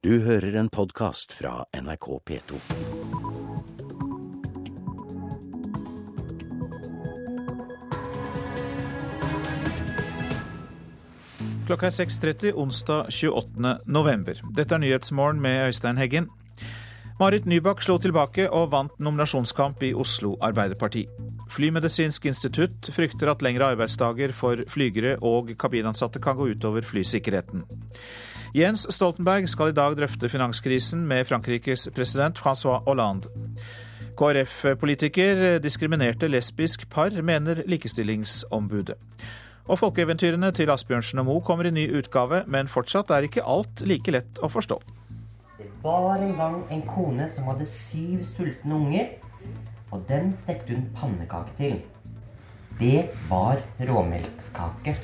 Du hører en podkast fra NRK P2. Klokka er 6.30 onsdag 28. november. Dette er Nyhetsmorgen med Øystein Heggen. Marit Nybakk slo tilbake og vant nominasjonskamp i Oslo Arbeiderparti. Flymedisinsk institutt frykter at lengre arbeidsdager for flygere og kabinansatte kan gå utover flysikkerheten. Jens Stoltenberg skal i dag drøfte finanskrisen med Frankrikes president Francois Hollande. KrF-politiker diskriminerte lesbisk par, mener Likestillingsombudet. Og folkeeventyrene til Asbjørnsen og Moe kommer i ny utgave, men fortsatt er ikke alt like lett å forstå. Det var en gang en kone som hadde syv sultne unger, og dem stekte hun pannekake til. Det var råmelkskake.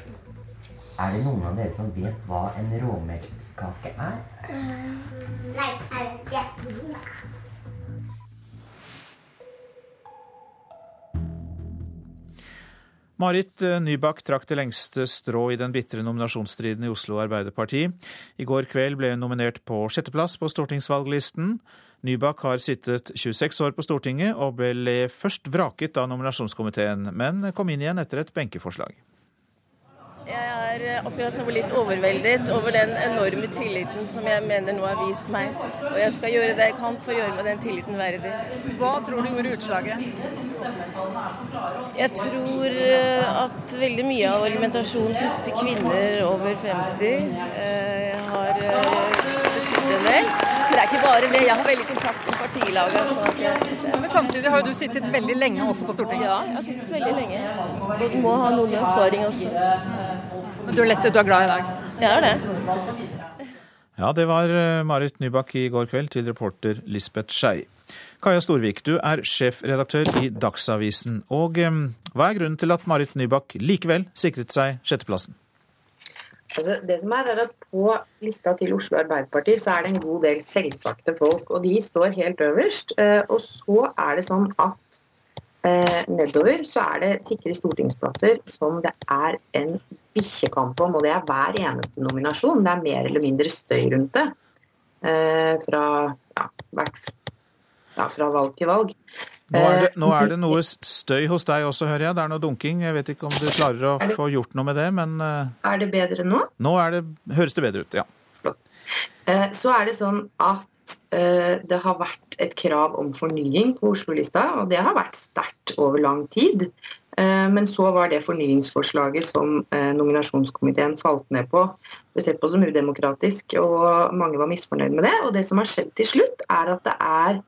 Er det noen av dere som vet hva en råmelkskake er? Nei, jeg vet ikke. Marit Nybakk trakk det lengste strå i den bitre nominasjonsstriden i Oslo Arbeiderparti. I går kveld ble hun nominert på sjetteplass på stortingsvalglisten. Nybakk har sittet 26 år på Stortinget og ble først vraket av nominasjonskomiteen, men kom inn igjen etter et benkeforslag. Jeg er akkurat nå litt overveldet over den enorme tilliten som jeg mener nå er vist meg. Og jeg skal gjøre det jeg kan for å gjøre meg den tilliten verdig. Hva tror du gjorde utslaget? Jeg tror eh, at veldig mye av argumentasjonen knyttet til kvinner over 50 eh, har eh, betydd en del. Men det er ikke bare det. Jeg har veldig kontakt med partilaget. Sånn at jeg, Men samtidig har jo du sittet veldig lenge også på Stortinget. ja, jeg har sittet veldig lenge. Og du må ha noe erfaring også. Men du er lettet, du er glad i dag. Jeg er det. Ja, det var eh, Marit Nybakk i går kveld til reporter Lisbeth Skei. Kaja Storvik, du er sjefredaktør i Dagsavisen. Og eh, hva er grunnen til at Marit Nybakk likevel sikret seg sjetteplassen? Altså, det som er, er at På lista til Oslo Arbeiderparti så er det en god del selvsagte folk, og de står helt øverst. Eh, Og så er det sånn at eh, nedover så er det sikre stortingsplasser som det er en bikkjekamp om, og det er hver eneste nominasjon. Det er mer eller mindre støy rundt det. Eh, fra, ja, hvert, ja, fra valg til valg. Nå er, det, nå er det noe støy hos deg også, hører jeg. Det er noe dunking. Jeg vet ikke om du klarer å få gjort noe med det, men eh, Er det bedre nå? nå er det, høres det bedre ut, ja. Eh, Så er det sånn at eh, det har vært et krav om fornying på Oslo-lista, og det har vært sterkt over lang tid. Eh, Men så var det fornyingsforslaget som eh, nominasjonskomiteen falt ned på, ble sett på som udemokratisk, og mange var misfornøyd med det. Og det som har skjedd til slutt, er at det er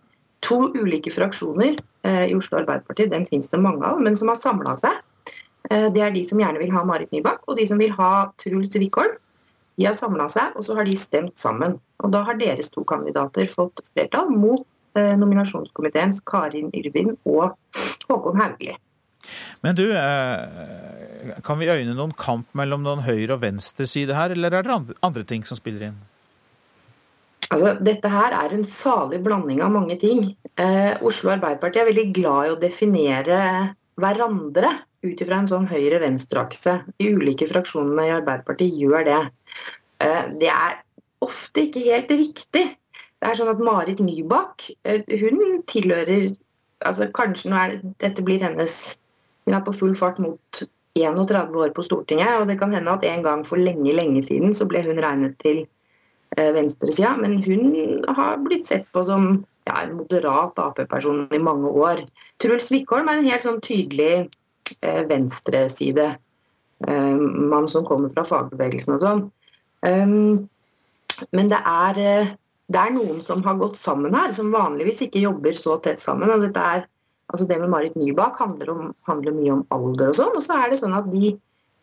to ulike fraksjoner eh, i Oslo Arbeiderparti, den finnes det mange av, men som har samla seg. Det er de som gjerne vil ha Marit Nybakk, og de som vil ha Truls Wickholm. De har samla seg, og så har de stemt sammen. Og da har deres to kandidater fått flertall mot nominasjonskomiteens Karin Yrvin og Håkon Haugli. Men du, eh, kan vi øyne noen kamp mellom noen høyre- og venstreside her, eller er det andre- ting som spiller inn? Altså, dette her er en salig blanding av mange ting. Eh, Oslo Arbeiderparti er veldig glad i å definere hverandre ut ifra en sånn høyre-venstre-akse. De ulike fraksjonene i Arbeiderpartiet gjør det. Eh, det er ofte ikke helt riktig. Det er sånn at Marit Nybakk eh, hun tilhører altså Kanskje nå er det, dette blir hennes Hun er på full fart mot 31 år på Stortinget, og det kan hende at en gang for lenge, lenge siden så ble hun regnet til eh, venstresida, men hun har blitt sett på som ja, en moderat Ap-person i mange år. Truls Wickholm er en helt sånn tydelig eh, venstreside. Eh, mann som kommer fra fagbevegelsen og sånn. Um, men det er, eh, det er noen som har gått sammen her, som vanligvis ikke jobber så tett sammen. og dette er, altså Det med Marit Nybakk handler, om, handler mye om alder og sånn. Og så er det sånn at de,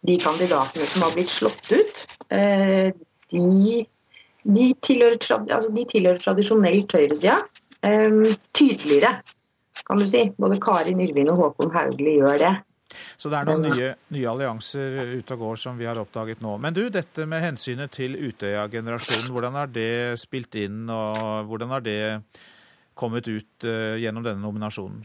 de kandidatene som har blitt slått ut, eh, de, de, tilhører, altså de tilhører tradisjonelt høyresida. Eh, tydeligere, kan du si. Både Karin Yrvin og Håkon Haugli gjør det. Så det er noen nye, nye allianser ute og går som vi har oppdaget nå. Men du, dette med hensynet til Utøya-generasjonen, hvordan har det spilt inn, og hvordan har det kommet ut eh, gjennom denne nominasjonen?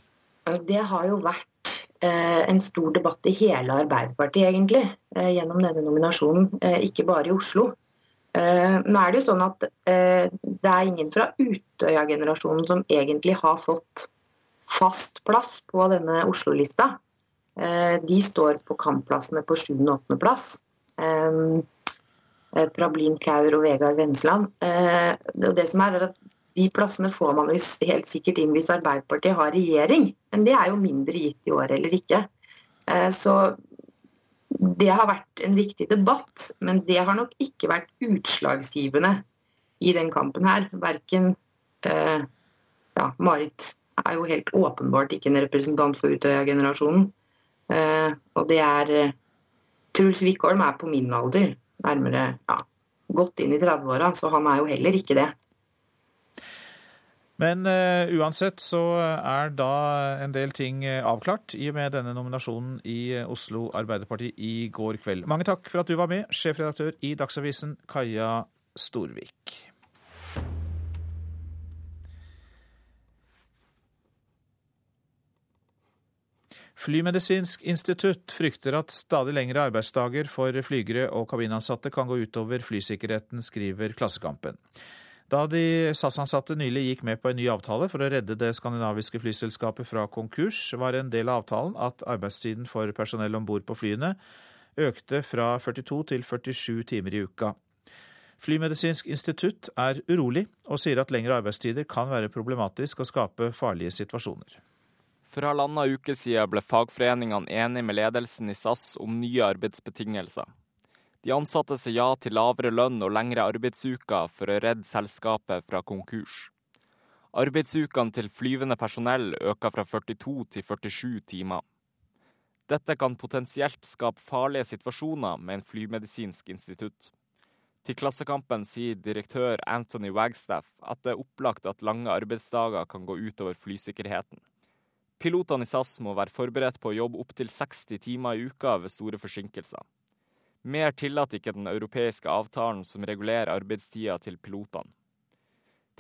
Det har jo vært eh, en stor debatt i hele Arbeiderpartiet, egentlig, eh, gjennom denne nominasjonen. Eh, ikke bare i Oslo. Eh, nå er det jo sånn at eh, det er ingen fra Utøya-generasjonen som egentlig har fått fast plass på denne Oslo-lista. Eh, de står på kampplassene på 7. og 8. plass. Prablin Kaur og Vegard Vensland. Og det som er, er at De plassene får man helt sikkert inn hvis Arbeiderpartiet har regjering, men det er jo mindre gitt i år eller ikke. Eh, så det har vært en viktig debatt, men det har nok ikke vært utslagsgivende i den kampen her. Verken eh, ja, Marit er jo helt åpenbart ikke en representant for Utøya-generasjonen. Eh, og det er Truls Wickholm er på min alder, nærmere ja, godt inn i 30-åra, så han er jo heller ikke det. Men uh, uansett så er da en del ting eh, avklart i og med denne nominasjonen i eh, Oslo Arbeiderparti i går kveld. Mange takk for at du var med, sjefredaktør i Dagsavisen Kaja Storvik. Flymedisinsk institutt frykter at stadig lengre arbeidsdager for flygere og kabinansatte kan gå utover flysikkerheten, skriver Klassekampen. Da de SAS-ansatte nylig gikk med på en ny avtale for å redde det skandinaviske flyselskapet fra konkurs, var en del av avtalen at arbeidstiden for personell om bord på flyene økte fra 42 til 47 timer i uka. Flymedisinsk institutt er urolig, og sier at lengre arbeidstider kan være problematisk og skape farlige situasjoner. For halvannen uke siden ble fagforeningene enige med ledelsen i SAS om nye arbeidsbetingelser. De ansatte sa ja til lavere lønn og lengre arbeidsuker for å redde selskapet fra konkurs. Arbeidsukene til flyvende personell øker fra 42 til 47 timer. Dette kan potensielt skape farlige situasjoner med en flymedisinsk institutt. Til Klassekampen sier direktør Anthony Wagstaff at det er opplagt at lange arbeidsdager kan gå utover flysikkerheten. Pilotene i SAS må være forberedt på å jobbe opptil 60 timer i uka ved store forsinkelser. Mer tillater ikke den europeiske avtalen som regulerer arbeidstida til pilotene.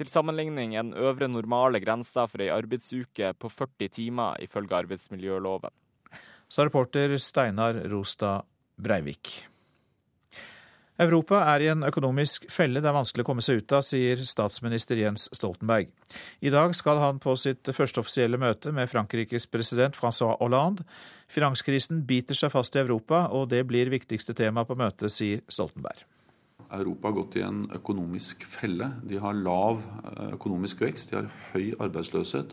Til sammenligning er den øvre normale grensa for ei arbeidsuke på 40 timer, ifølge arbeidsmiljøloven. Sa reporter Steinar Rostad Breivik. Europa er i en økonomisk felle det er vanskelig å komme seg ut av, sier statsminister Jens Stoltenberg. I dag skal han på sitt første offisielle møte med Frankrikes president Francois Hollande. Finanskrisen biter seg fast i Europa, og det blir viktigste tema på møtet, sier Stoltenberg. Europa har gått i en økonomisk felle. De har lav eh, økonomisk vekst, de har høy arbeidsløshet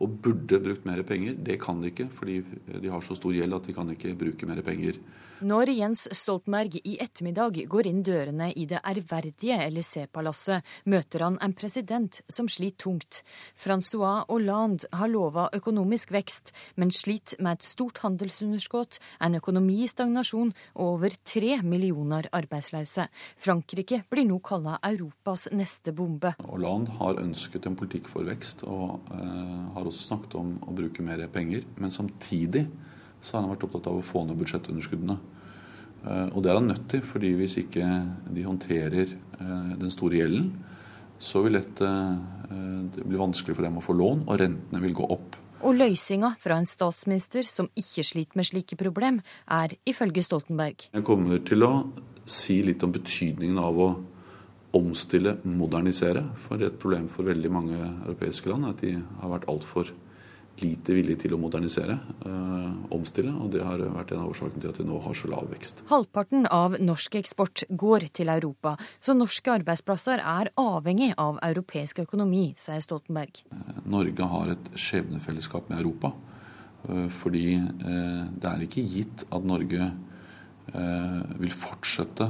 og burde brukt mer penger. Det kan de ikke, fordi de har så stor gjeld at de kan ikke bruke mer penger. Når Jens Stoltenberg i ettermiddag går inn dørene i det ærverdige Élysée-palasset, møter han en president som sliter tungt. Francois Hollande har lova økonomisk vekst, men sliter med et stort handelsunderskudd, en økonomi i stagnasjon og over tre millioner arbeidsløse. Frankrike blir nå kalla Europas neste bombe. Hollande har ønsket en politikk for vekst, og uh, har også snakket om å bruke mer penger. Men samtidig så har han vært opptatt av å få ned budsjettunderskuddene. Eh, og det er han nødt til, fordi hvis ikke de håndterer eh, den store gjelden, så vil dette eh, det bli vanskelig for dem å få lån, og rentene vil gå opp. Og løsninga fra en statsminister som ikke sliter med slike problem, er ifølge Stoltenberg. Jeg kommer til å si litt om betydningen av å omstille, modernisere. For et problem for veldig mange europeiske land er at de har vært altfor lite villige til å modernisere, øh, omstille. Og det har vært en av årsakene til at vi nå har så lav vekst. Halvparten av norsk eksport går til Europa, så norske arbeidsplasser er avhengig av europeisk økonomi, sier Stoltenberg. Eh, Norge har et skjebnefellesskap med Europa. Øh, fordi øh, det er ikke gitt at Norge vil fortsette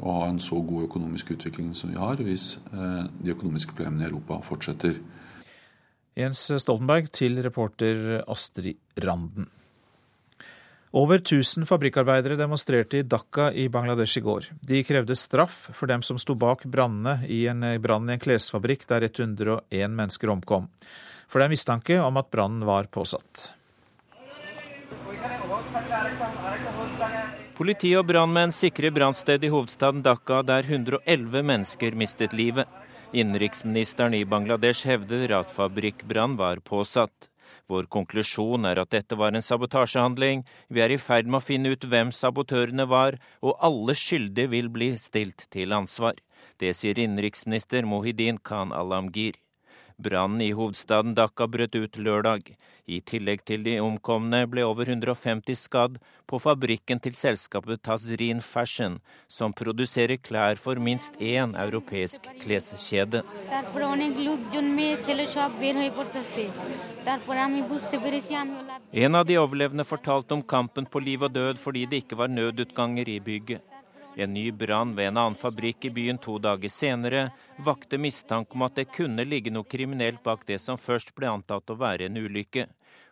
å ha en så god økonomisk utvikling som vi har, hvis de økonomiske problemene i Europa fortsetter. Jens Stoltenberg til reporter Astrid Randen. Over 1000 fabrikkarbeidere demonstrerte i Dhaka i Bangladesh i går. De krevde straff for dem som sto bak brannene i en brann i en klesfabrikk der 101 mennesker omkom. For det er mistanke om at brannen var påsatt. Politi og brannmenn sikrer brannstedet i hovedstaden Dhaka, der 111 mennesker mistet livet. Innenriksministeren i Bangladesh hevder at fabrikkbrann var påsatt. Vår konklusjon er at dette var en sabotasjehandling. Vi er i ferd med å finne ut hvem sabotørene var, og alle skyldige vil bli stilt til ansvar. Det sier innenriksminister Mohidin Khan Alamgir. Brannen i hovedstaden Dhaka brøt ut lørdag. I tillegg til de omkomne ble over 150 skadd på fabrikken til selskapet Tazrin Fashion, som produserer klær for minst én europeisk kleskjede. En av de overlevende fortalte om kampen på liv og død fordi det ikke var nødutganger i bygget. En ny brann ved en annen fabrikk i byen to dager senere vakte mistanke om at det kunne ligge noe kriminelt bak det som først ble antatt å være en ulykke.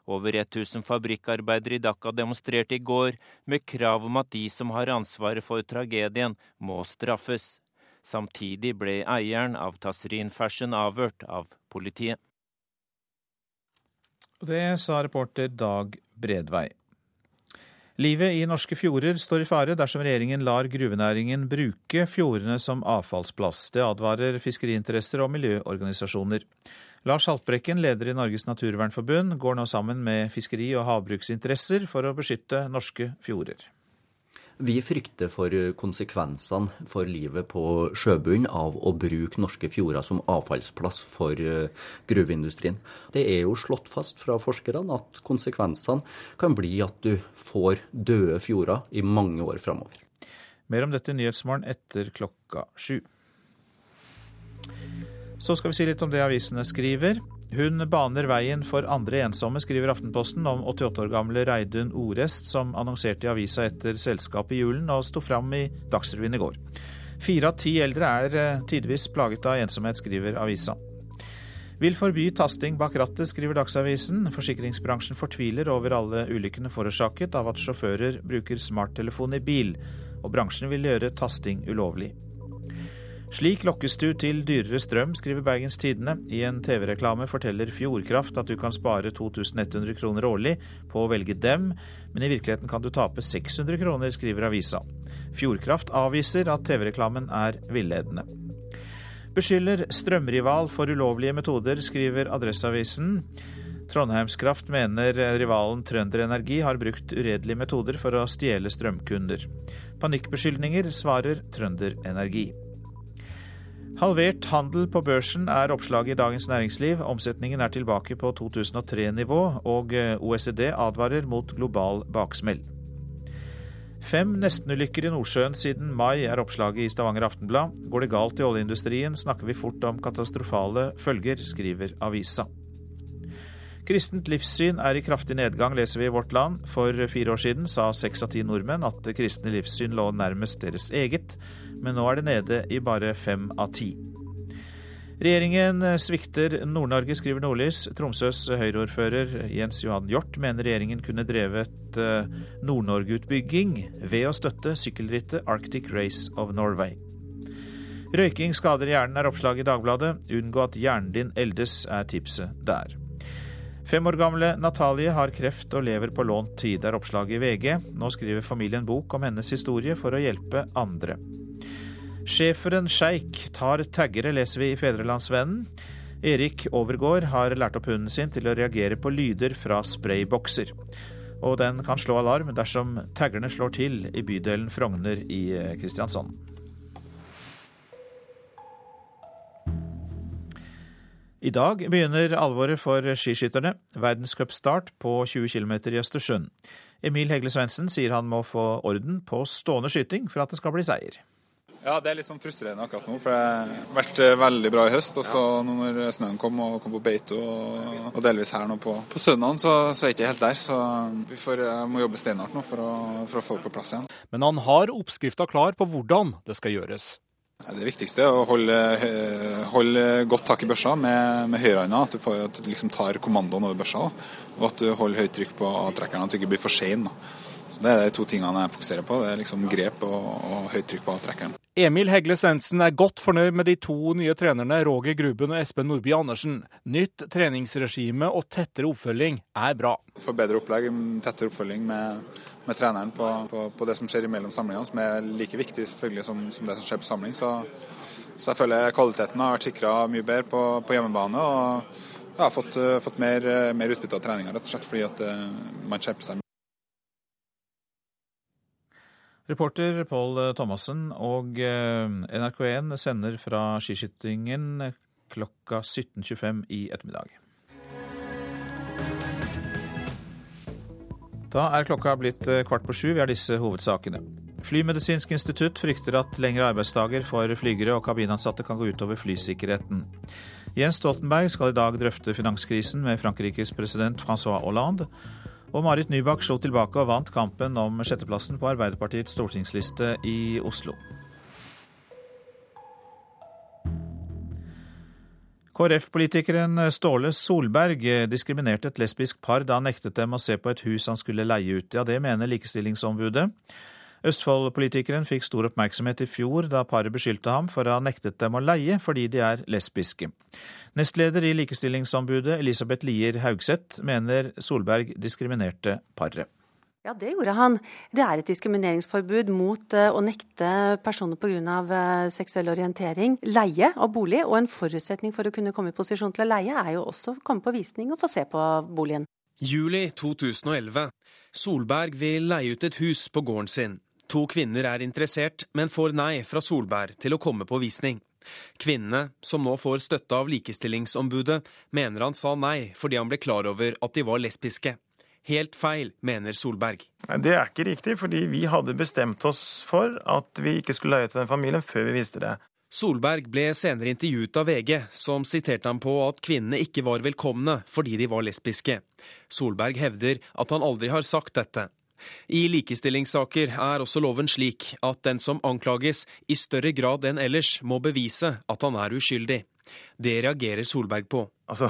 Over 1000 fabrikkarbeidere i Dhaka demonstrerte i går med krav om at de som har ansvaret for tragedien, må straffes. Samtidig ble eieren av Tasrin Fashion avhørt av politiet. Det sa reporter Dag Bredvei. Livet i norske fjorder står i fare dersom regjeringen lar gruvenæringen bruke fjordene som avfallsplass. Det advarer fiskeriinteresser og miljøorganisasjoner. Lars Haltbrekken, leder i Norges naturvernforbund, går nå sammen med fiskeri- og havbruksinteresser for å beskytte norske fjorder. Vi frykter for konsekvensene for livet på sjøbunnen av å bruke norske fjorder som avfallsplass for eh, gruveindustrien. Det er jo slått fast fra forskerne at konsekvensene kan bli at du får døde fjorder i mange år framover. Mer om dette i Nyhetsmorgen etter klokka sju. Så skal vi si litt om det avisene skriver. Hun baner veien for andre ensomme, skriver Aftenposten om 88 år gamle Reidun Orest, som annonserte i avisa etter selskapet i julen og sto fram i Dagsrevyen i går. Fire av ti eldre er eh, tidvis plaget av ensomhet, skriver avisa. Vil forby tasting bak rattet, skriver Dagsavisen. Forsikringsbransjen fortviler over alle ulykkene forårsaket av at sjåfører bruker smarttelefon i bil, og bransjen vil gjøre tasting ulovlig. Slik lokkes du til dyrere strøm, skriver Bergens Tidende. I en TV-reklame forteller Fjordkraft at du kan spare 2100 kroner årlig på å velge dem, men i virkeligheten kan du tape 600 kroner, skriver avisa. Fjordkraft avviser at TV-reklamen er villedende. Beskylder strømrival for ulovlige metoder, skriver Adresseavisen. Trondheimskraft mener rivalen Trønder Energi har brukt uredelige metoder for å stjele strømkunder. Panikkbeskyldninger svarer Trønder Energi. Halvert handel på børsen er oppslaget i Dagens Næringsliv. Omsetningen er tilbake på 2003-nivå, og eh, OECD advarer mot global baksmell. Fem nestenulykker i Nordsjøen siden mai er oppslaget i Stavanger Aftenblad. Går det galt i oljeindustrien, snakker vi fort om katastrofale følger, skriver avisa. Kristent livssyn er i kraftig nedgang, leser vi i Vårt Land. For fire år siden sa seks av ti nordmenn at det kristne livssyn lå nærmest deres eget men nå er det nede i bare fem av ti. Regjeringen svikter Nord-Norge, skriver Nordlys. Tromsøs Høyre-ordfører Jens Johan Hjort mener regjeringen kunne drevet eh, Nord-Norge-utbygging ved å støtte sykkelrittet Arctic Race of Norway. Røyking skader hjernen, er oppslaget i Dagbladet. Unngå at hjernen din eldes, er tipset der. Fem år gamle Natalie har kreft og lever på lånt tid, er oppslaget i VG. Nå skriver familien bok om hennes historie for å hjelpe andre. Schæferen sjeik tar taggere, leser vi i Fedrelandsvennen. Erik Overgård har lært opp hunden sin til å reagere på lyder fra spraybokser. Og den kan slå alarm dersom taggerne slår til i bydelen Frogner i eh, Kristiansand. I dag begynner alvoret for skiskytterne. Verdenscupstart på 20 km i Østersund. Emil Hegle Svendsen sier han må få orden på stående skyting for at det skal bli seier. Ja, det er litt sånn frustrerende akkurat nå. For det har vært eh, veldig bra i høst. Og så når snøen kom og kom på beito og, delvis her nå på, på søndagen, så, så er jeg ikke helt der. Så vi får, må jobbe steinhardt nå for å, for å få det på plass igjen. Men han har oppskrifta klar på hvordan det skal gjøres. Det viktigste er å holde, holde godt tak i børsa med, med høyrehånda. At du, får, at du liksom tar kommandoen over børsa. Og at du holder høyt trykk på avtrekkeren, at du ikke blir for sein. Så Det er de to tingene jeg fokuserer på. Det er liksom grep og, og høyt trykk på avtrekkeren. Emil Hegle Svendsen er godt fornøyd med de to nye trenerne Roger Gruben og Espen Nordby Andersen. Nytt treningsregime og tettere oppfølging er bra. Får bedre opplegg, tettere oppfølging med, med treneren på, på, på, det som skjer mellom samlingene, som er like viktig selvfølgelig som, som det som skjer på samling. Så, så jeg føler kvaliteten har vært sikra mye bedre på, på hjemmebane. og har fått, fått mer, mer, utbytte av treninga, rett og slett fordi at man skjerper seg. Reporter Pål Thomassen og NRK1 sender fra skiskytingen klokka 17.25 i ettermiddag. Da er klokka blitt eh, kvart på sju. Vi har disse hovedsakene. Flymedisinsk institutt frykter at lengre arbeidsdager for flygere og kabinansatte kan gå utover flysikkerheten. Jens Stoltenberg skal i dag drøfte finanskrisen med Frankrikes president Francois Hollande. Og Marit Nybakk slo tilbake og vant kampen om sjetteplassen på Arbeiderpartiets stortingsliste i Oslo. KrF-politikeren Ståle Solberg diskriminerte et lesbisk par da han nektet dem å se på et hus han skulle leie ut. Ja, det mener Likestillingsombudet. Østfold-politikeren fikk stor oppmerksomhet i fjor da paret beskyldte ham for å ha nektet dem å leie fordi de er lesbiske. Nestleder i Likestillingsombudet, Elisabeth Lier Haugseth, mener Solberg diskriminerte paret. Ja, det gjorde han. Det er et diskrimineringsforbud mot eh, å nekte personer pga. Eh, seksuell orientering leie av bolig. Og en forutsetning for å kunne komme i posisjon til å leie, er jo også å komme på visning og få se på boligen. Juli 2011. Solberg vil leie ut et hus på gården sin. To kvinner er interessert, men får nei fra Solberg til å komme på visning. Kvinnene, som nå får støtte av Likestillingsombudet, mener han sa nei fordi han ble klar over at de var lesbiske. Helt feil, mener Solberg. Det er ikke riktig, fordi vi hadde bestemt oss for at vi ikke skulle leie til den familien før vi visste det. Solberg ble senere intervjuet av VG, som siterte ham på at kvinnene ikke var velkomne fordi de var lesbiske. Solberg hevder at han aldri har sagt dette. I likestillingssaker er også loven slik at den som anklages, i større grad enn ellers må bevise at han er uskyldig. Det reagerer Solberg på. Altså,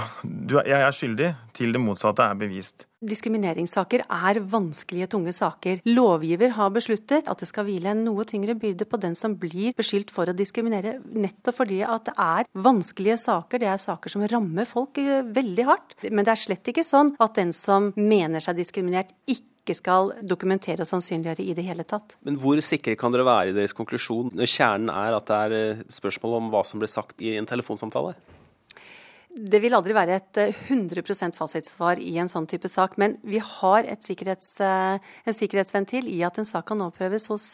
jeg er skyldig til det motsatte er bevist. Diskrimineringssaker er vanskelige, tunge saker. Lovgiver har besluttet at det skal hvile en noe tyngre byrde på den som blir beskyldt for å diskriminere, nettopp fordi at det er vanskelige saker. Det er saker som rammer folk eh, veldig hardt. Men det er slett ikke sånn at den som mener seg diskriminert, ikke ikke skal dokumentere og sannsynliggjøre i det hele tatt. Men hvor sikre kan dere være i deres konklusjon? Kjernen er at det er eh, spørsmål om hva som ble sagt i en telefonsamtale? Det vil aldri være et 100 eh, fasitsvar i en sånn type sak, men vi har sikkerhets, eh, en sikkerhetsventil i at en sak kan overprøves hos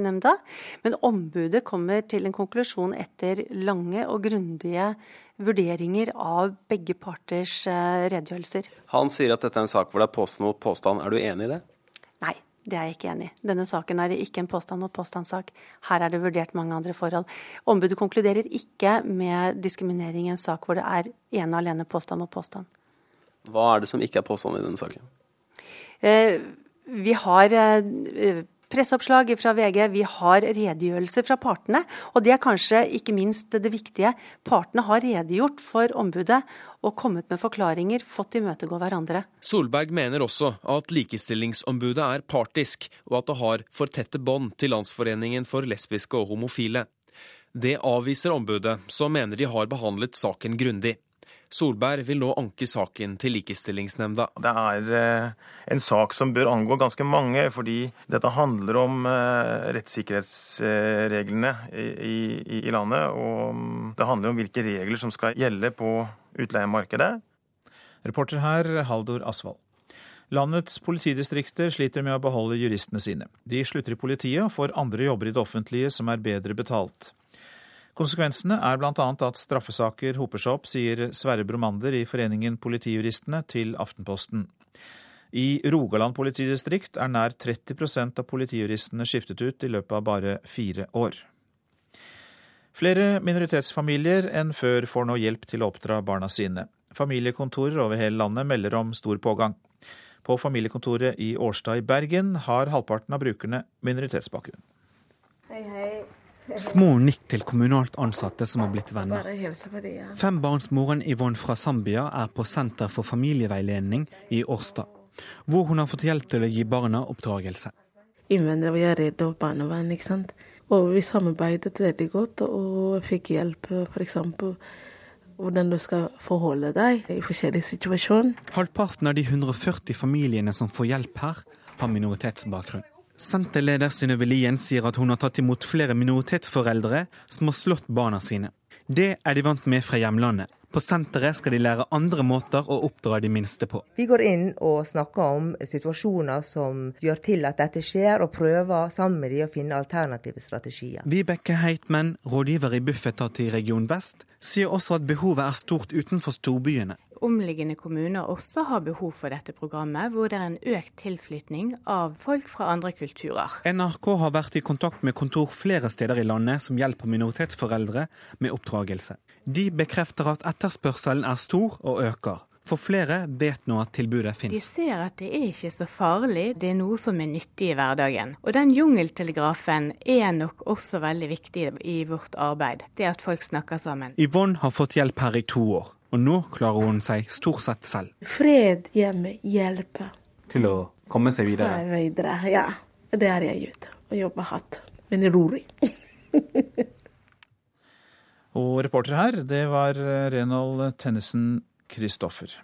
nemnda. Men ombudet kommer til en konklusjon etter lange og grundige vurderinger av begge parters eh, redegjørelser. Han sier at dette er en sak hvor det er påstand mot påstand. Er du enig i det? Nei, det er jeg ikke enig i. Denne saken er ikke en påstand mot påstandssak. Her er det vurdert mange andre forhold. Ombudet konkluderer ikke med diskriminering i en sak hvor det er ene og alene påstand mot påstand. Hva er det som ikke er påstand i denne saken? Eh, vi har eh, presseoppslag fra VG, vi har redegjørelser fra partene. Og det er kanskje ikke minst det viktige. Partene har redegjort for ombudet og kommet med forklaringer, fått imøtegå hverandre. Solberg mener også at Likestillingsombudet er partisk, og at det har for tette bånd til Landsforeningen for lesbiske og homofile. Det avviser ombudet, som mener de har behandlet saken grundig. Solberg vil nå anke saken til Likestillingsnemnda. Det er eh, en sak som bør angå ganske mange, fordi dette handler om eh, rettssikkerhetsreglene i, i, i landet. Og det handler om hvilke regler som skal gjelde på utleiemarkedet. Reporter her, Haldor Asvald. Landets politidistrikter sliter med å beholde juristene sine. De slutter i politiet og får andre jobber i det offentlige som er bedre betalt. Konsekvensene er bl.a. at straffesaker hoper seg opp, sier Sverre Bromander i Foreningen Politijuristene til Aftenposten. I Rogaland politidistrikt er nær 30% av politijuristene skiftet ut i løpet av bare fire år. Flere minoritetsfamilier enn før får nå hjelp til å oppdra barna sine. Familiekontorer over hele landet melder om stor pågang. På familiekontoret i Årstad i Bergen har halvparten av brukerne minoritetsbakgrunn. Hei, hei. Små nikk til kommunalt ansatte som har blitt venner. Fembarnsmoren Yvonne fra Zambia er på Senter for familieveiledning i Årstad, hvor hun har fått hjelp til å gi barna oppdragelse. Innvendere var redde for barnevern, ikke sant. Og vi samarbeidet veldig godt og fikk hjelp f.eks. hvordan du skal forholde deg i forskjellige situasjoner. Halvparten av de 140 familiene som får hjelp her, har minoritetsbakgrunn. Senterleder Synnøve Lien sier at hun har tatt imot flere minoritetsforeldre som har slått barna sine. Det er de vant med fra hjemlandet. På senteret skal de lære andre måter å oppdra de minste på. Vi går inn og snakker om situasjoner som gjør til at dette skjer, og prøver sammen med de å finne alternative strategier. Vibeke Heitmann, rådgiver i Bufetat i Region Vest, sier også at behovet er stort utenfor storbyene omliggende kommuner også har behov for dette programmet, hvor det er en økt tilflytning av folk fra andre kulturer. NRK har vært i kontakt med kontor flere steder i landet som hjelper minoritetsforeldre med oppdragelse. De bekrefter at etterspørselen er stor og øker. For flere vet nå at tilbudet finnes. De ser at det er ikke så farlig, det er noe som er nyttig i hverdagen. Og den jungeltelegrafen er nok også veldig viktig i vårt arbeid. Det at folk snakker sammen. Yvonne har fått hjelp her i to år og nå klarer hun seg stort sett selv. Fred hjemme hjelper. Til å komme seg videre? Seg videre, ja. Det har jeg gjort. Og jobba hardt. Men rolig. og reporter her, det var Renold Tennesen Christoffer.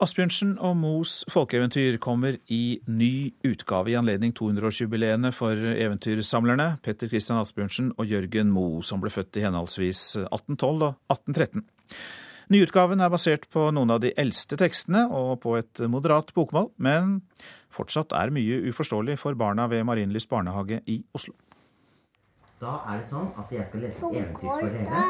Asbjørnsen og Moes folkeeventyr kommer i ny utgave i anledning 200-årsjubileene for eventyrsamlerne Petter Christian Asbjørnsen og Jørgen Moe, som ble født i henholdsvis 1812 og 1813. Nyutgaven er basert på noen av de eldste tekstene og på et moderat bokmål, men fortsatt er mye uforståelig for barna ved Marienlyst barnehage i Oslo. Da er det sånn at jeg skal lese et eventyr for dere.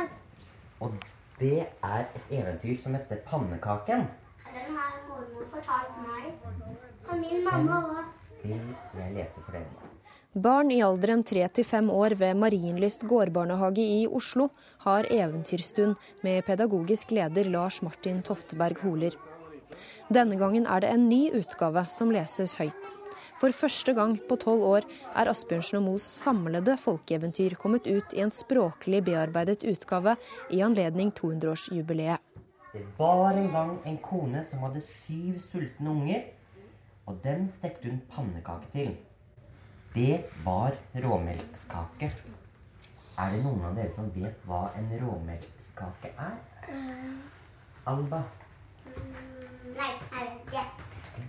Og det er et eventyr som heter Pannekaken. Den har mormor fortalt meg. Og min mamma òg. Vil jeg lese for dere? Barn i alderen 3 til 5 år ved Marienlyst gårdbarnehage i Oslo har eventyrstund med pedagogisk leder Lars Martin Tofteberg Holer. Denne gangen er det en ny utgave som leses høyt. For første gang på tolv år er Asbjørnsen og Moes samlede folkeeventyr kommet ut i en språklig bearbeidet utgave i anledning 200-årsjubileet. Det var en gang en kone som hadde syv sultne unger, og dem stekte hun pannekake til. Det var råmelkskake. Er det noen av dere som vet hva en råmelkskake er? Alba? Nei, jeg vet ikke.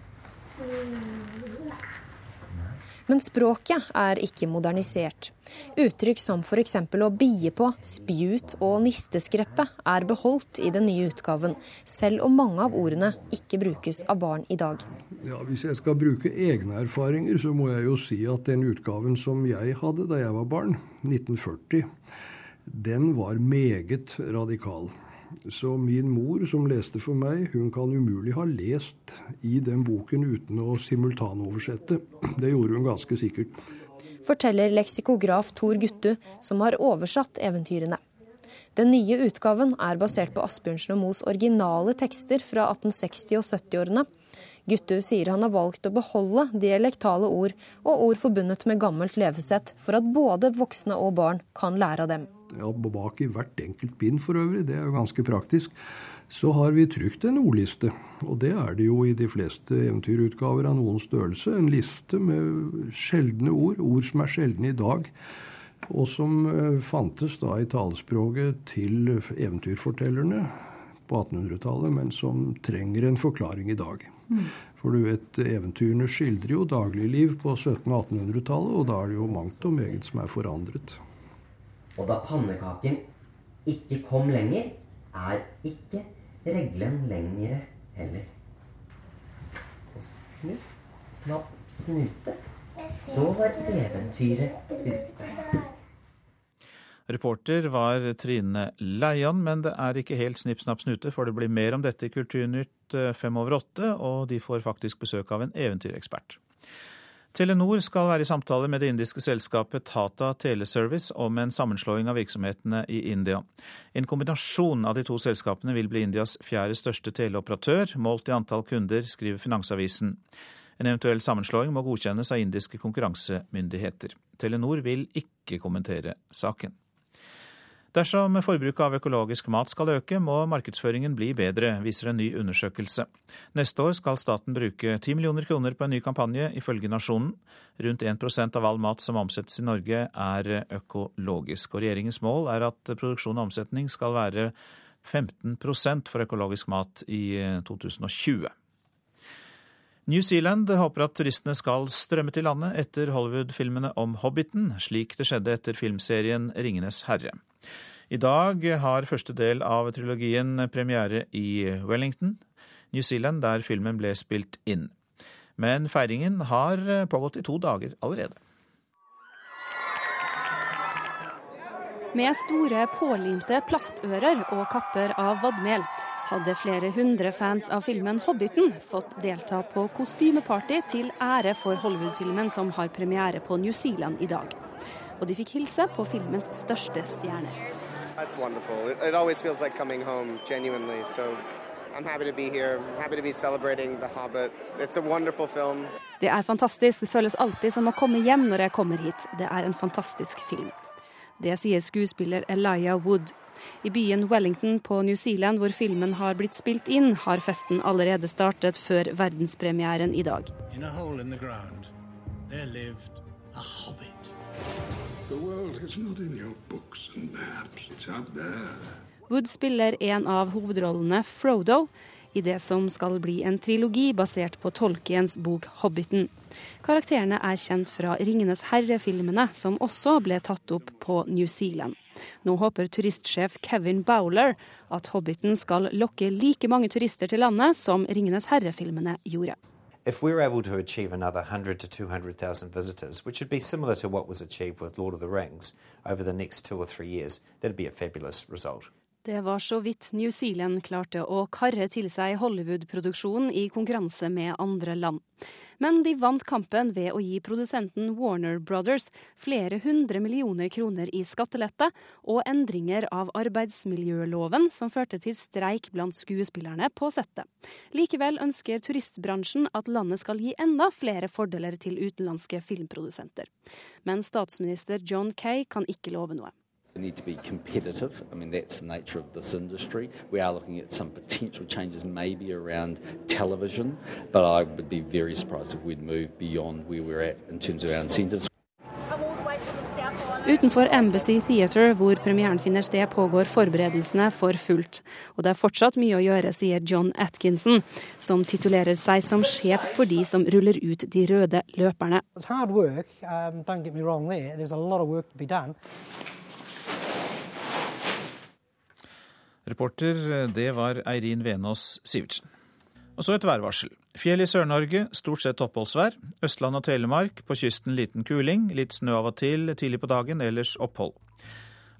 Men språket er ikke modernisert. Uttrykk som f.eks. å bie på, spjut og nisteskreppe er beholdt i den nye utgaven, selv om mange av ordene ikke brukes av barn i dag. Ja, Hvis jeg skal bruke egne erfaringer, så må jeg jo si at den utgaven som jeg hadde da jeg var barn, 1940, den var meget radikal. Så min mor, som leste for meg, hun kan umulig ha lest i den boken uten å simultanoversette. Det gjorde hun ganske sikkert. Forteller leksikograf Tor Guttu, som har oversatt eventyrene. Den nye utgaven er basert på Asbjørnsen og Moes originale tekster fra 1860- og 70-årene. Guttu sier han har valgt å beholde dialektale ord og ord forbundet med gammelt levesett, for at både voksne og barn kan lære av dem ja, bak i hvert enkelt bind for øvrig, det er jo ganske praktisk, så har vi trykt en ordliste. Og det er det jo i de fleste eventyrutgaver av noen størrelse. En liste med sjeldne ord, ord som er sjeldne i dag. Og som eh, fantes da i talespråket til eventyrfortellerne på 1800-tallet, men som trenger en forklaring i dag. Mm. For du vet, eventyrene skildrer jo dagligliv på 1700- og 1800-tallet, og da er det jo mangt og meget som er forandret. Og da pannekaken ikke kom lenger, er ikke reglen lengre heller. Og snipp, snapp, snute, så var eventyret ute. Reporter var Trine Leian, men det er ikke helt snipp, snapp, snute, for det blir mer om dette i Kulturnytt eh, fem over åtte, og de får faktisk besøk av en eventyrekspert. Telenor skal være i samtale med det indiske selskapet Tata Teleservice om en sammenslåing av virksomhetene i India. En kombinasjon av de to selskapene vil bli Indias fjerde største teleoperatør, målt i antall kunder, skriver Finansavisen. En eventuell sammenslåing må godkjennes av indiske konkurransemyndigheter. Telenor vil ikke kommentere saken. Dersom forbruket av økologisk mat skal øke, må markedsføringen bli bedre, viser en ny undersøkelse. Neste år skal staten bruke 10 millioner kroner på en ny kampanje, ifølge Nasjonen. Rundt 1% av all mat som omsettes i Norge er økologisk, og regjeringens mål er at produksjon og omsetning skal være 15% for økologisk mat i 2020. New Zealand håper at turistene skal strømme til landet etter Hollywood-filmene om Hobbiten, slik det skjedde etter filmserien Ringenes herre. I dag har første del av trilogien premiere i Wellington, New Zealand, der filmen ble spilt inn. Men feiringen har pågått i to dager allerede. Med store pålimte plastører og kapper av vadmel hadde flere hundre fans av filmen 'Hobbiten' fått delta på kostymeparty til ære for Hollywood-filmen som har premiere på New Zealand i dag. Og de fikk hilse på filmens største stjerner. That's wonderful. It, it always feels like coming home, genuinely. So I'm happy to be here. I'm happy to be celebrating The Hobbit. It's a wonderful film. Det er fantastisk. Det føles alltid som å komme hjem når jeg kommer hit. Det er en fantastisk film. Det sier skuespiller Elia Wood. I byen Wellington på New Zealand, hvor filmen har blitt spilt inn, har festen allerede startet før verdenspremieren i dag. In a hole in the ground, there lived a hobbit. Wood spiller en av hovedrollene, Frodo, i det som skal bli en trilogi basert på Tolkiens bok 'Hobbiten'. Karakterene er kjent fra 'Ringenes herre'-filmene, som også ble tatt opp på New Zealand. Nå håper turistsjef Kevin Bowler at 'Hobbiten' skal lokke like mange turister til landet som 'Ringenes herre'-filmene gjorde. If we were able to achieve another 100 to 200,000 visitors, which would be similar to what was achieved with Lord of the Rings over the next two or three years, that'd be a fabulous result. Det var så vidt New Zealand klarte å karre til seg Hollywood-produksjonen i konkurranse med andre land. Men de vant kampen ved å gi produsenten Warner Brothers flere hundre millioner kroner i skattelette og endringer av arbeidsmiljøloven som førte til streik blant skuespillerne på settet. Likevel ønsker turistbransjen at landet skal gi enda flere fordeler til utenlandske filmprodusenter. Men statsminister John Kay kan ikke love noe. We need to be competitive. I mean, that's the nature of this industry. We are looking at some potential changes maybe around television, but I would be very surprised if we'd move beyond where we're at in terms of our incentives. Utenfor Embassy Theatre, hvor premieren finner sted, pågår forberedelsene for fullt. Og det er fortsatt mye å gjøre, sier John Atkinson, som titulerer seg som sjef for de som ruller ut de røde løperne. Reporter, det var Eirin Venås Sivertsen. Og så et værvarsel. Fjell i Sør-Norge, stort sett oppholdsvær. Østland og Telemark, på kysten liten kuling. Litt snø av og til tidlig på dagen, ellers opphold.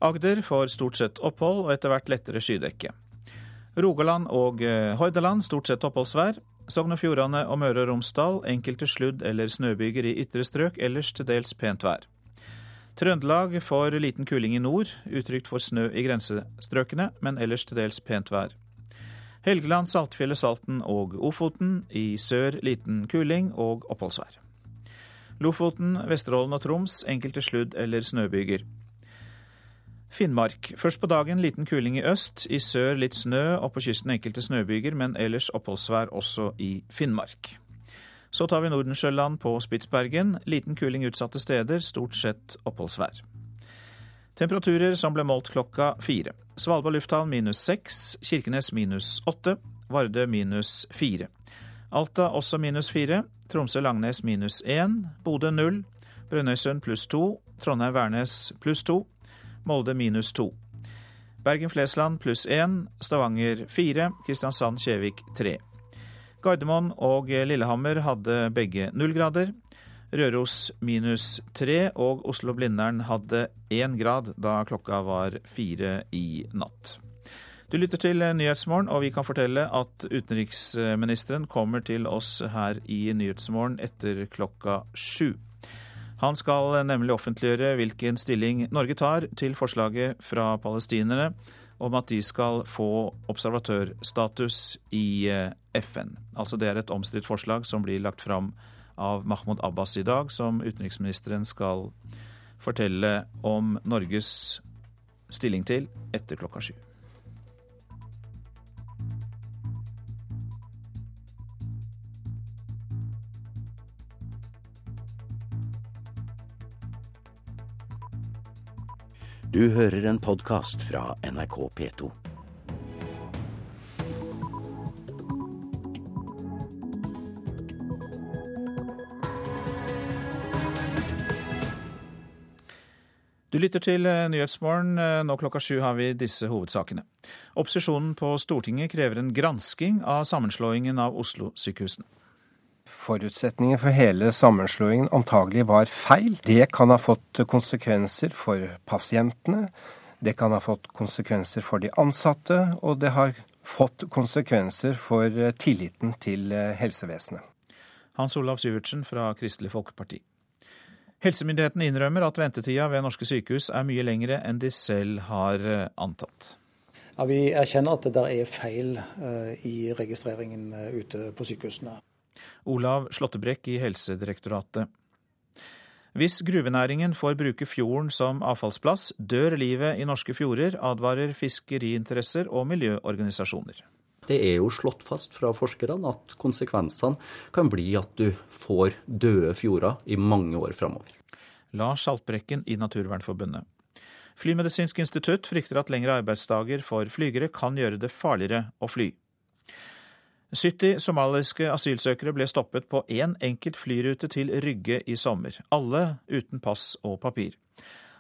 Agder får stort sett opphold og etter hvert lettere skydekke. Rogaland og eh, Hordaland stort sett oppholdsvær. Sogn og Fjordane og Møre og Romsdal enkelte sludd- eller snøbyger i ytre strøk, ellers til dels pent vær. Trøndelag får liten kuling i nord, utrygt for snø i grensestrøkene, men ellers til dels pent vær. Helgeland, Saltfjellet, Salten og Ofoten. I sør liten kuling og oppholdsvær. Lofoten, Vesterålen og Troms enkelte sludd- eller snøbyger. Finnmark. Først på dagen liten kuling i øst, i sør litt snø og på kysten enkelte snøbyger, men ellers oppholdsvær også i Finnmark. Så tar vi Nordensjøland på Spitsbergen. Liten kuling utsatte steder, stort sett oppholdsvær. Temperaturer som ble målt klokka fire. Svalbard lufthavn minus seks, Kirkenes minus åtte, Vardø minus fire. Alta også minus fire, Tromsø-Langnes minus én, Bodø null, Brønnøysund pluss to, Trondheim-Værnes pluss to, Molde minus to. Bergen-Flesland pluss én, Stavanger fire, Kristiansand-Kjevik tre. Gardermoen og Lillehammer hadde begge null grader. Røros minus tre, og Oslo-Blindern hadde én grad da klokka var fire i natt. Du lytter til Nyhetsmorgen, og vi kan fortelle at utenriksministeren kommer til oss her i Nyhetsmorgen etter klokka sju. Han skal nemlig offentliggjøre hvilken stilling Norge tar til forslaget fra palestinerne om at de skal få observatørstatus i eh, FN. Altså Det er et omstridt forslag som blir lagt fram av Mahmoud Abbas i dag, som utenriksministeren skal fortelle om Norges stilling til etter klokka sju. Du hører en podkast fra NRK P2. Du lytter til eh, Nyhetsmorgen. Eh, nå klokka sju har vi disse hovedsakene. Opposisjonen på Stortinget krever en gransking av sammenslåingen av Oslo-sykehusene. Forutsetningen for hele sammenslåingen antagelig var feil. Det kan ha fått konsekvenser for pasientene, det kan ha fått konsekvenser for de ansatte, og det har fått konsekvenser for eh, tilliten til helsevesenet. Hans Olav Syvertsen fra Kristelig Folkeparti. Helsemyndighetene innrømmer at ventetida ved norske sykehus er mye lengre enn de selv har eh, antatt. Ja, Vi erkjenner at det der er feil uh, i registreringen uh, ute på sykehusene. Olav Slåttebrekk i Helsedirektoratet. Hvis gruvenæringen får bruke fjorden som avfallsplass, dør livet i norske fjorder, advarer fiskeriinteresser og miljøorganisasjoner. Det er jo slått fast fra forskerne at konsekvensene kan bli at du får døde fjorder i mange år framover. Lars Haltbrekken i Naturvernforbundet. Flymedisinsk institutt frykter at lengre arbeidsdager for flygere kan gjøre det farligere å fly. 70 somaliske asylsøkere ble stoppet på én en enkelt flyrute til Rygge i sommer, alle uten pass og papir.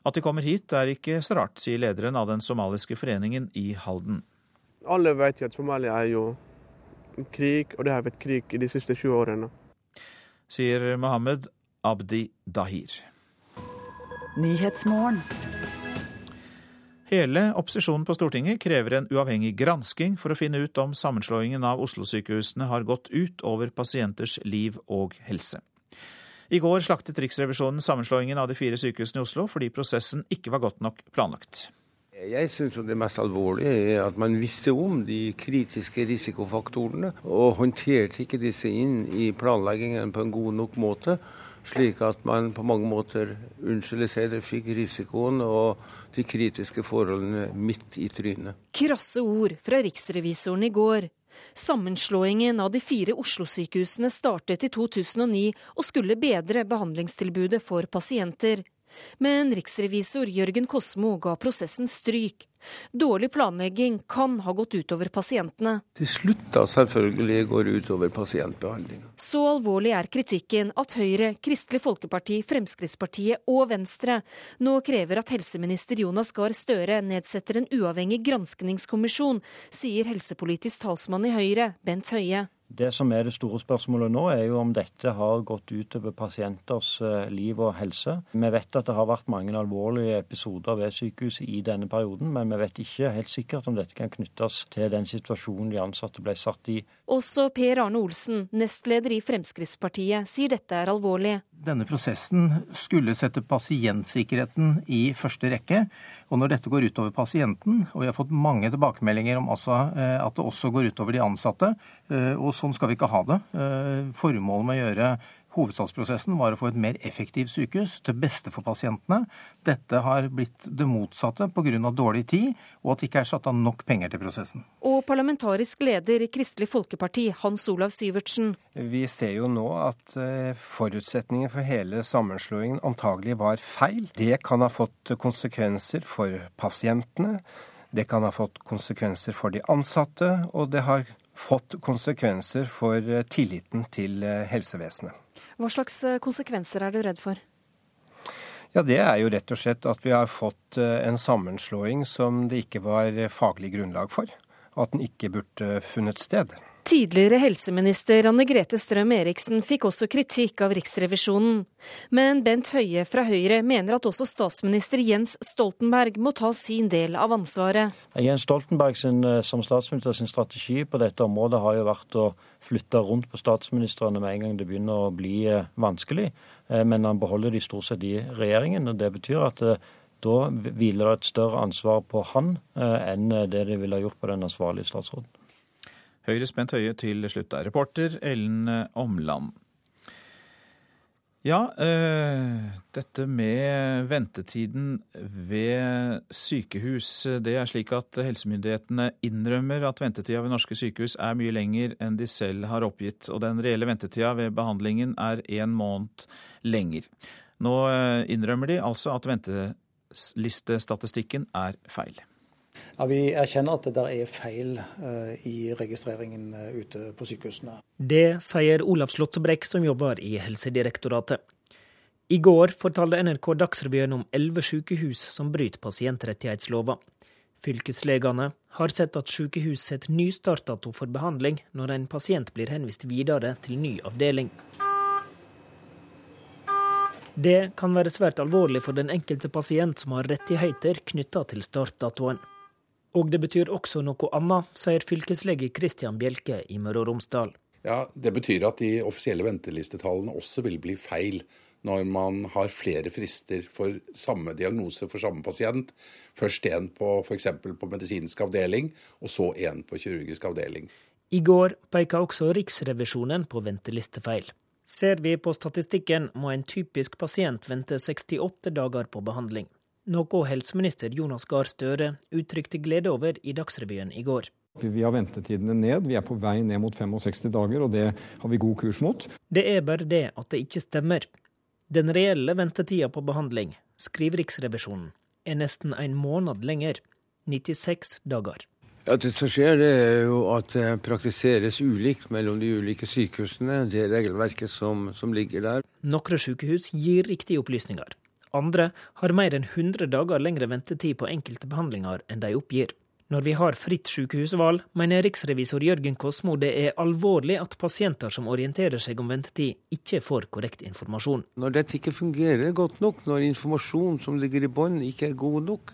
At de kommer hit er ikke så rart, sier lederen av den somaliske foreningen i Halden. Alle vet jo at Somalia er jo krig, og det har vært krig i de siste 20 årene. Sier Mohammed Abdi Dahir. Hele opposisjonen på Stortinget krever en uavhengig gransking for å finne ut om sammenslåingen av Oslo-sykehusene har gått ut over pasienters liv og helse. I går slaktet Riksrevisjonen sammenslåingen av de fire sykehusene i Oslo fordi prosessen ikke var godt nok planlagt. Jeg syns det mest alvorlige er at man visste om de kritiske risikofaktorene, og håndterte ikke disse inn i planleggingen på en god nok måte, slik at man på mange måter unnskyld fikk risikoen og de kritiske forholdene midt i trynet. Krasse ord fra riksrevisoren i går. Sammenslåingen av de fire Oslo-sykehusene startet i 2009 og skulle bedre behandlingstilbudet for pasienter. Men riksrevisor Jørgen Kosmo ga prosessen stryk. Dårlig planlegging kan ha gått utover pasientene. Til slutt da selvfølgelig går det utover pasientbehandling. Så alvorlig er kritikken at Høyre, Kristelig Folkeparti, Fremskrittspartiet og Venstre nå krever at helseminister Jonas Gahr Støre nedsetter en uavhengig granskningskommisjon, sier helsepolitisk talsmann i Høyre, Bent Høie. Det som er det store spørsmålet nå, er jo om dette har gått utover pasienters eh, liv og helse. Vi vet at det har vært mange alvorlige episoder ved sykehuset i denne perioden, men vi vet ikke helt sikkert om dette kan knyttes til den situasjonen de ansatte ble satt i. Også Per Arne Olsen, nestleder i Fremskrittspartiet, sier dette er alvorlig. Denne prosessen skulle sette pasientsikkerheten i første rekke. Og når dette går utover pasienten, og vi har fått mange tilbakemeldinger om altså, at det også går utover de ansatte, eh, og sånn skal vi ikke ha det. Eh, formålet med å gjøre hovedstadsprosessen var å få et mer effektivt sykehus til beste for pasientene. Dette har blitt det motsatte pga. dårlig tid, og at det ikke er satt av nok penger til prosessen. Og parlamentarisk leder i Kristelig Folkeparti, Hans Olav Syvertsen. Vi ser jo nå at eh, forutsetningen for hele sammenslåingen antagelig var feil. Det kan ha fått konsekvenser for pasientene. Det kan ha fått konsekvenser for de ansatte, og det har fått konsekvenser for eh, tilliten til eh, helsevesenet. Hva slags eh, konsekvenser er du redd for? Ja, Det er jo rett og slett at vi har fått en sammenslåing som det ikke var faglig grunnlag for. At den ikke burde funnet sted. Tidligere helseminister Anne Grete Strøm-Eriksen fikk også kritikk av Riksrevisjonen. Men Bent Høie fra Høyre mener at også statsminister Jens Stoltenberg må ta sin del av ansvaret. Jens Stoltenberg sin, eh, som statsminister sin strategi på dette området har jo vært å flytte rundt på statsministrene med en gang det begynner å bli eh, vanskelig. Eh, men han beholder de stort sett i regjeringen. og Det betyr at da hviler det et større ansvar på han enn det det ville gjort på den ansvarlige statsråden. Høyres Bent Høie til slutt der. Reporter Ellen Omland. Ja, øh, dette med ventetiden ved sykehus. Det er slik at helsemyndighetene innrømmer at ventetida ved norske sykehus er mye lenger enn de selv har oppgitt. Og den reelle ventetida ved behandlingen er én måned lenger. Nå eh, innrømmer de altså at ventelistestatistikken er feil. Ja, Vi erkjenner at det der er feil uh, i registreringen uh, ute på sykehusene. Det sier Olav Slåttebrekk, som jobber i Helsedirektoratet. I går fortalte NRK Dagsrevyen om elleve sykehus som bryter pasientrettighetslova. Fylkeslegene har sett at sykehus setter ny startdato for behandling når en pasient blir henvist videre til ny avdeling. Det kan være svært alvorlig for den enkelte pasient som har rettigheter knytta til startdatoen. Og det betyr også noe annet, sier fylkeslege Kristian Bjelke i Møre og Romsdal. Ja, Det betyr at de offisielle ventelistetallene også vil bli feil når man har flere frister for samme diagnose for samme pasient. Først én på f.eks. på medisinsk avdeling, og så én på kirurgisk avdeling. I går peka også Riksrevisjonen på ventelistefeil. Ser vi på statistikken, må en typisk pasient vente 68 dager på behandling. Noe helseminister Jonas Gahr Støre uttrykte glede over i Dagsrevyen i går. Vi har ventetidene ned, vi er på vei ned mot 65 dager, og det har vi god kurs mot. Det er bare det at det ikke stemmer. Den reelle ventetida på behandling, skriver Riksrevisjonen, er nesten en måned lenger, 96 dager. Ja, Det som skjer, det er jo at det praktiseres ulikt mellom de ulike sykehusene, det regelverket som, som ligger der. Noen sykehus gir riktige opplysninger. Andre har mer enn 100 dager lengre ventetid på enkelte behandlinger enn de oppgir. Når vi har fritt sykehusvalg, mener riksrevisor Jørgen Kosmo det er alvorlig at pasienter som orienterer seg om ventetid, ikke får korrekt informasjon. Når dette ikke fungerer godt nok, når informasjonen som ligger i bånn ikke er god nok,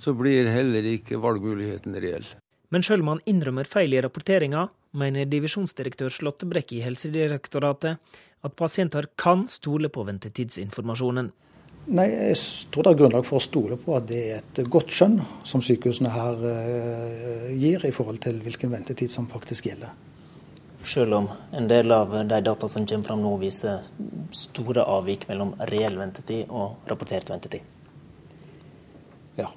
så blir heller ikke valgmuligheten reell. Men selv om han innrømmer feil i rapporteringa, mener divisjonsdirektør Slåttebrekk i Helsedirektoratet at pasienter kan stole på ventetidsinformasjonen. Nei, Jeg tror det er grunnlag for å stole på at det er et godt skjønn som sykehusene her uh, gir i forhold til hvilken ventetid som faktisk gjelder. Selv om en del av de data som kommer fram nå viser store avvik mellom reell ventetid og rapportert ventetid. Ja.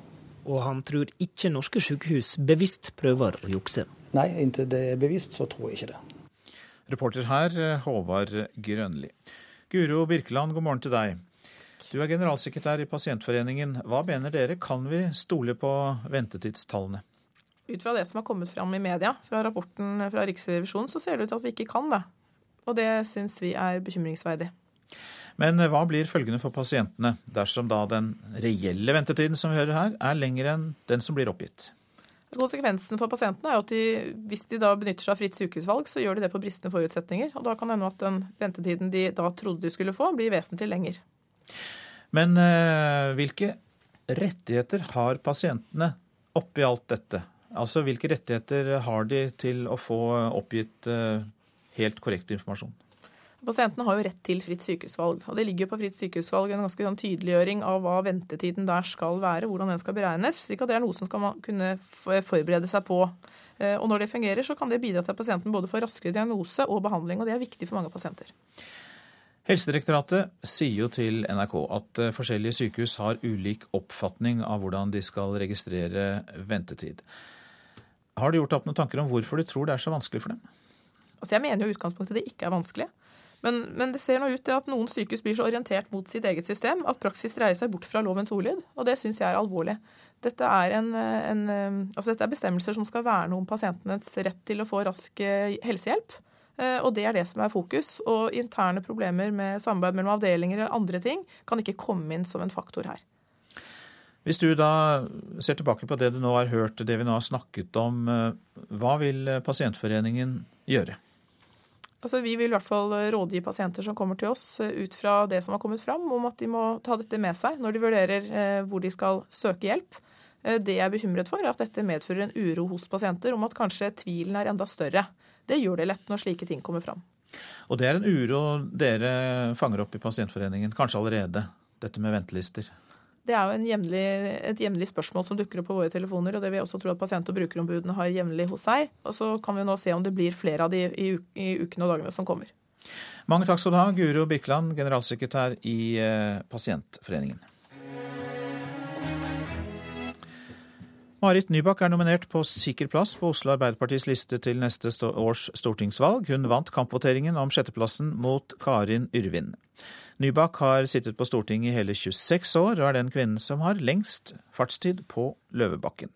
Og han tror ikke norske sykehus bevisst prøver å jukse. Nei, inntil det er bevisst, så tror jeg ikke det. Reporter her, Håvard Grønli. Guro Birkeland, god morgen til deg. Du er generalsekretær i Pasientforeningen. Hva mener dere, kan vi stole på ventetidstallene? Ut fra det som har kommet fram i media, fra rapporten fra Riksrevisjonen, så ser det ut til at vi ikke kan det. Og det syns vi er bekymringsverdig. Men hva blir følgende for pasientene dersom da den reelle ventetiden som vi hører her, er lengre enn den som blir oppgitt? Konsekvensen for pasientene er jo at de, hvis de da benytter seg av fritt sykehusvalg, så gjør de det på bristende forutsetninger. Og da kan det hende at den ventetiden de da trodde de skulle få, blir vesentlig lenger. Men eh, hvilke rettigheter har pasientene oppi alt dette? Altså hvilke rettigheter har de til å få oppgitt eh, helt korrekt informasjon? Pasientene har jo rett til fritt sykehusvalg. og Det ligger jo på fritt sykehusvalg en ganske sånn tydeliggjøring av hva ventetiden der skal være, hvordan den skal beregnes. slik at det er noe som skal man kunne forberede seg på. Eh, og Når det fungerer, så kan det bidra til at pasienten både får raskere diagnose og behandling. og Det er viktig for mange pasienter. Helsedirektoratet sier jo til NRK at eh, forskjellige sykehus har ulik oppfatning av hvordan de skal registrere ventetid. Har du gjort opp noen tanker om hvorfor du tror det er så vanskelig for dem? Altså jeg mener jo i utgangspunktet det ikke er vanskelig. Men, men, det ser nå ut til at noen sykehus blir så orientert mot sitt eget system at praksis dreier seg bort fra lovens ordlyd, og det syns jeg er alvorlig. Dette er, en, en, altså dette er bestemmelser som skal verne om pasientenes rett til å få rask eh, helsehjelp. Eh, og det er det som er fokus. Og interne problemer med samarbeid mellom avdelinger eller andre ting kan ikke komme inn som en faktor her. Hvis du da ser tilbake på det du nå har hørt, det vi nå har snakket om, eh, hva vil Pasientforeningen gjøre? Altså, vi vil i hvert fall rådgi pasienter som kommer til oss eh, ut fra det som har kommet fram, om at de må ta dette med seg når de vurderer hvor de skal søke hjelp. Det jeg er bekymret for, er at dette medfører en uro hos pasienter om at kanskje tvilen er enda større. Det gjør det lett når slike ting kommer fram. Og det er en uro dere fanger opp i Pasientforeningen, kanskje allerede, dette med ventelister? Det er jo jævnlig, et jevnlig spørsmål som dukker opp på våre telefoner, og det vil jeg også tro at pasient- og brukerombudene har jevnlig hos seg. Og så kan vi nå se om det blir flere av de i, i ukene og dagene som kommer. Mange takk skal du ha, Guro Birkeland, generalsekretær i eh, Pasientforeningen. Marit Nybakk er nominert på sikker plass på Oslo Arbeiderpartis liste til neste års stortingsvalg. Hun vant kampvoteringen om sjetteplassen mot Karin Yrvin. Nybakk har sittet på Stortinget i hele 26 år, og er den kvinnen som har lengst fartstid på Løvebakken.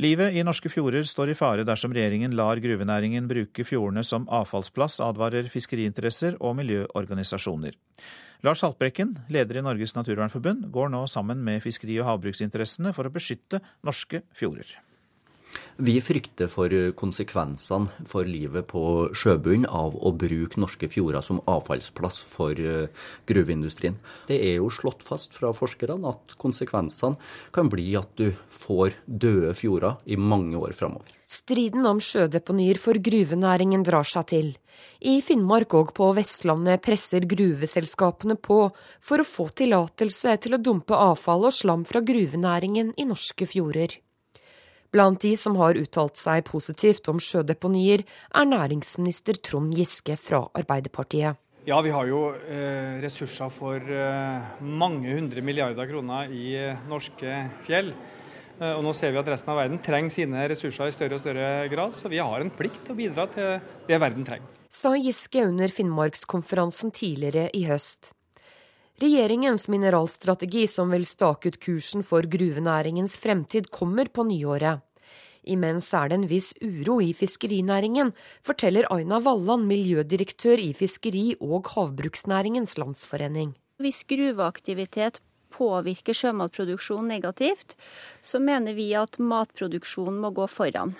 Livet i norske fjorder står i fare dersom regjeringen lar gruvenæringen bruke fjordene som avfallsplass, advarer fiskeriinteresser og miljøorganisasjoner. Lars Haltbrekken, leder i Norges naturvernforbund, går nå sammen med fiskeri- og havbruksinteressene for å beskytte norske fjorder. Vi frykter for konsekvensene for livet på sjøbunnen av å bruke norske fjorder som avfallsplass for eh, gruveindustrien. Det er jo slått fast fra forskerne at konsekvensene kan bli at du får døde fjorder i mange år framover. Striden om sjødeponier for gruvenæringen drar seg til. I Finnmark og på Vestlandet presser gruveselskapene på for å få tillatelse til å dumpe avfall og slam fra gruvenæringen i norske fjorder. Blant de som har uttalt seg positivt om sjødeponier, er næringsminister Trond Giske fra Arbeiderpartiet. Ja, vi har jo eh, ressurser for eh, mange hundre milliarder kroner i eh, norske fjell. Eh, og nå ser vi at resten av verden trenger sine ressurser i større og større grad, så vi har en plikt til å bidra til det verden trenger. Sa Giske under Finnmarkskonferansen tidligere i høst. Regjeringens mineralstrategi som vil stake ut kursen for gruvenæringens fremtid, kommer på nyåret. Imens er det en viss uro i fiskerinæringen, forteller Aina Walland, miljødirektør i Fiskeri- og havbruksnæringens landsforening. Hvis gruveaktivitet påvirker sjømatproduksjon negativt, så mener vi at matproduksjonen må gå foran.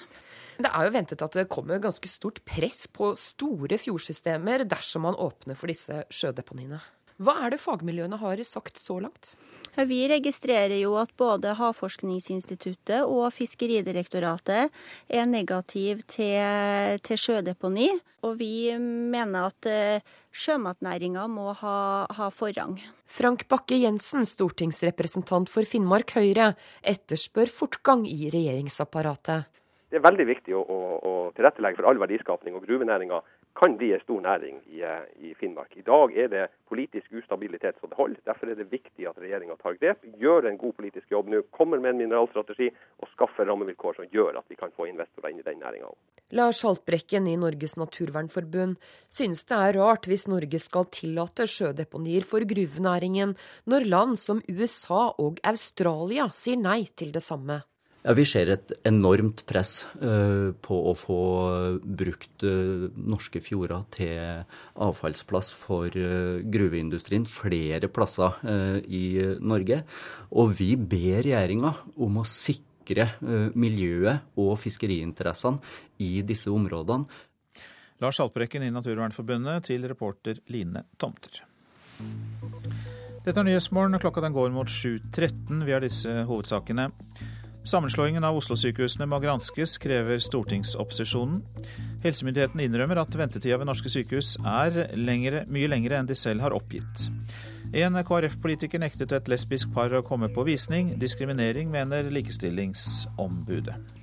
Det er jo ventet at det kommer ganske stort press på store fjordsystemer dersom man åpner for disse sjødeponiene. Hva er det fagmiljøene har sagt så langt? Vi registrerer jo at både Havforskningsinstituttet og Fiskeridirektoratet er negativ til, til sjødeponi. Og vi mener at eh, sjømatnæringa må ha, ha forrang. Frank Bakke-Jensen, stortingsrepresentant for Finnmark Høyre, etterspør fortgang i regjeringsapparatet. Det er veldig viktig å, å, å tilrettelegge for all verdiskapning, og gruvenæringa kan bli en stor næring i, eh, i, Finnmark. I dag er det politisk ustabilitet så det holder. Derfor er det viktig at regjeringa tar grep, gjør en god politisk jobb nå, kommer med en mineralstrategi og skaffer rammevilkår som gjør at vi kan få investorer inn i den næringa òg. Lars Haltbrekken i Norges naturvernforbund synes det er rart hvis Norge skal tillate sjødeponier for gruvenæringen, når land som USA og Australia sier nei til det samme. Ja, Vi ser et enormt press uh, på å få brukt uh, norske fjorder til avfallsplass for uh, gruveindustrien flere plasser i Norge. Og vi ber regjeringa om å sikre miljøet og fiskeriinteressene i disse områdene. Lars Haltbrekken i Naturvernforbundet til reporter Line Tomter. Dette er Nyhetsmorgen, klokka den går mot 7.13. Vi har disse hovedsakene. Sammenslåingen av Oslo-sykehusene må granskes, krever stortingsopposisjonen. Helsemyndighetene innrømmer at ventetida ved norske sykehus er lengre, mye lengre enn de selv har oppgitt. En KrF-politiker nektet et lesbisk par å komme på visning. Diskriminering, mener Likestillingsombudet.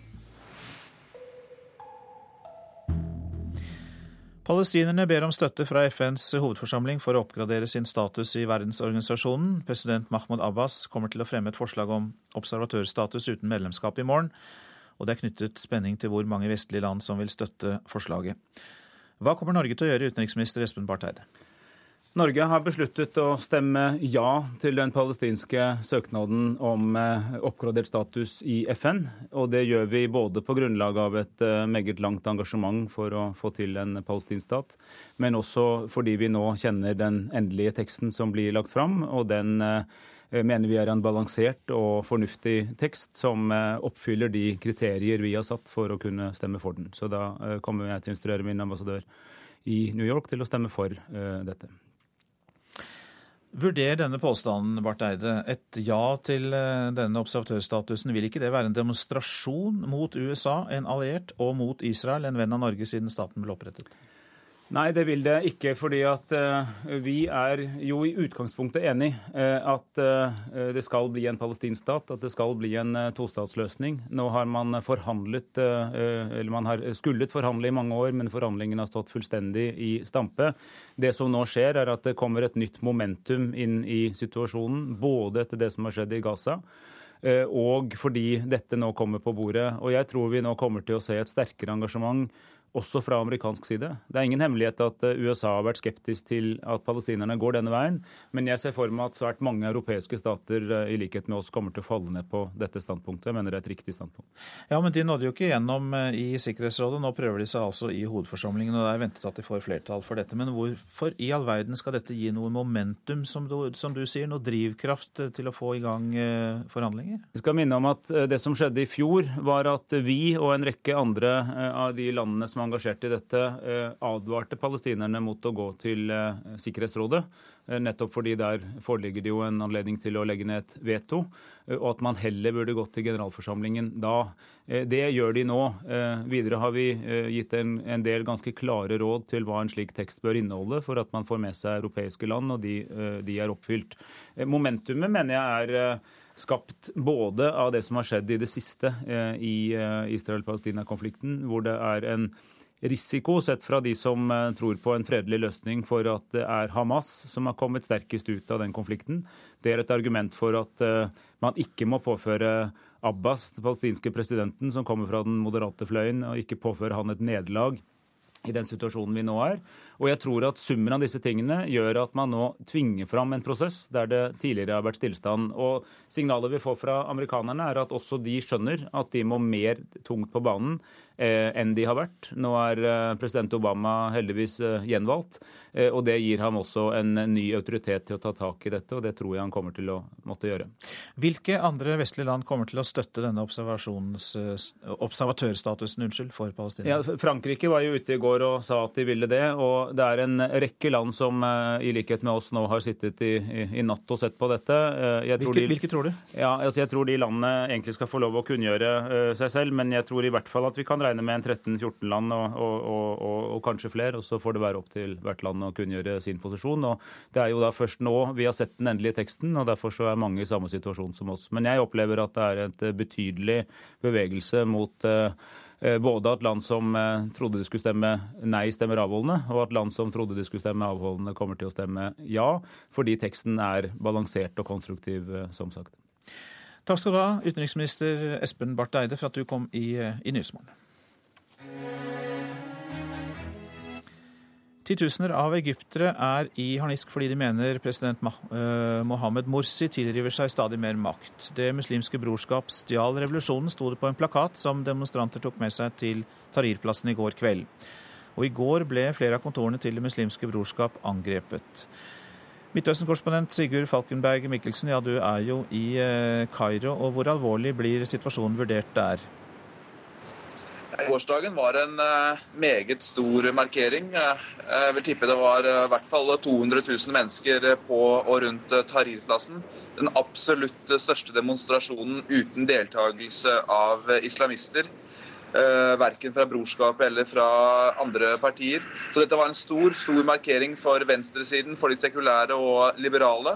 Palestinerne ber om støtte fra FNs hovedforsamling for å oppgradere sin status i verdensorganisasjonen. President Mahmoud Abbas kommer til å fremme et forslag om observatørstatus uten medlemskap i morgen. Og det er knyttet spenning til hvor mange vestlige land som vil støtte forslaget. Hva kommer Norge til å gjøre, utenriksminister Espen Barth Eide? Norge har besluttet å stemme ja til den palestinske søknaden om eh, oppgradert status i FN. Og det gjør vi både på grunnlag av et eh, meget langt engasjement for å få til en palestinsk stat, men også fordi vi nå kjenner den endelige teksten som blir lagt fram. og den eh, mener vi er en balansert og fornuftig tekst som oppfyller de kriterier vi har satt for å kunne stemme for den. Så da kommer jeg til å instruere min ambassadør i New York til å stemme for dette. Vurder denne påstanden, Barth Eide. Et ja til eh, denne observatørstatusen, vil ikke det være en demonstrasjon mot USA, en alliert, og mot Israel, en venn av Norge, siden staten ble opprettet? Nei, det vil det ikke. fordi at uh, vi er jo i utgangspunktet enig uh, at uh, det skal bli en palestinsk stat, at det skal bli en tostatsløsning. Nå har man forhandlet, eller man har skullet forhandle i mange år, men forhandlingene har stått fullstendig i stampe. Det som nå skjer, er at det kommer et nytt momentum inn i situasjonen, både etter det som har skjedd i Gaza. Og fordi dette nå kommer på bordet. Og jeg tror vi nå kommer til å se et sterkere engasjement også fra amerikansk side. Det er ingen hemmelighet at eh, USA har vært skeptisk til at palestinerne går denne veien, men jeg ser for meg at svært mange europeiske stater eh, i likhet med oss kommer til å falle ned på dette standpunktet. Jeg mener det er et riktig standpunkt. Ja, men de nådde jo ikke gjennom eh, i Sikkerhetsrådet. Nå prøver de seg altså i hovedforsamlingen, og det er ventet at de får flertall for dette. Men hvorfor i all verden skal dette gi noe momentum, som du, som du sier, noe drivkraft til å få i gang forhandlinger? Vi skal minne om at det som skjedde i fjor, var at vi og en rekke andre av de landene som engasjert i dette, eh, advarte palestinerne mot å gå til eh, Sikkerhetsrådet. Eh, nettopp fordi der foreligger det jo en anledning til å legge ned et veto, og at man heller burde gått til generalforsamlingen da. Det gjør de nå. Videre har vi gitt en del ganske klare råd til hva en slik tekst bør inneholde, for at man får med seg europeiske land, og de, de er oppfylt. Momentumet mener jeg er skapt både av det som har skjedd i det siste i Israel-Palestina-konflikten, hvor det er en risiko, sett fra de som eh, tror på en fredelig løsning, for at det er Hamas som har kommet sterkest ut av den konflikten. Det er et argument for at eh, man ikke må påføre Abbas, den palestinske presidenten, som kommer fra den moderate fløyen, og ikke påføre han et nederlag i den situasjonen vi nå er. Og jeg tror at summen av disse tingene gjør at man nå tvinger fram en prosess der det tidligere har vært stillstand. Og signalet vi får fra amerikanerne, er at også de skjønner at de må mer tungt på banen enn de har vært. Nå er eh, president Obama heldigvis eh, gjenvalgt, og det gir ham også en ny autoritet til å ta tak i dette, og det tror jeg han kommer til å måtte gjøre. Hvilke andre vestlige land kommer til å støtte denne observatørstatusen unnskyld, for Palestina? Ja, Frankrike var jo ute i går og sa at de ville det, og det er en rekke land som i likhet med oss nå har sittet i, i, i natt og sett på dette. Hvilke, de, hvilke, tror du? Ja, altså jeg tror de landene egentlig skal få lov å kunngjøre seg selv, men jeg tror i hvert fall at vi kan regne med en 13-14 land og, og, og, og, kanskje flere. Og så får det være opp til hvert land å kunngjøre sin posisjon. og Det er jo da først nå vi har sett den endelige teksten, og derfor så er mange i samme situasjon som oss. Men jeg opplever at det er et betydelig bevegelse mot uh, både at land som trodde de skulle stemme nei, stemmer avholdende, og at land som trodde de skulle stemme avholdende, kommer til å stemme ja, fordi teksten er balansert og konstruktiv, som sagt. Takk skal du ha, utenriksminister Espen Barth Eide, for at du kom i, i Nyhetsmorgen. Titusener av egyptere er i harnisk fordi de mener president eh, Mohammed Morsi tilriver seg stadig mer makt. Det muslimske brorskap stjal revolusjonen, sto det på en plakat som demonstranter tok med seg til Tahrir-plassen i går kveld. Og i går ble flere av kontorene til Det muslimske brorskap angrepet. Midtøsten-korrespondent Sigurd Falkenberg Mikkelsen, ja du er jo i eh, Kairo. Og hvor alvorlig blir situasjonen vurdert der? Gårsdagen var en eh, meget stor markering. Eh, jeg vil tippe det var eh, i hvert fall 200 000 mennesker på og rundt Tahrir-plassen. Den absolutt største demonstrasjonen uten deltakelse av islamister. Verken fra brorskapet eller fra andre partier. Så dette var en stor, stor markering for venstresiden, for de sekulære og liberale.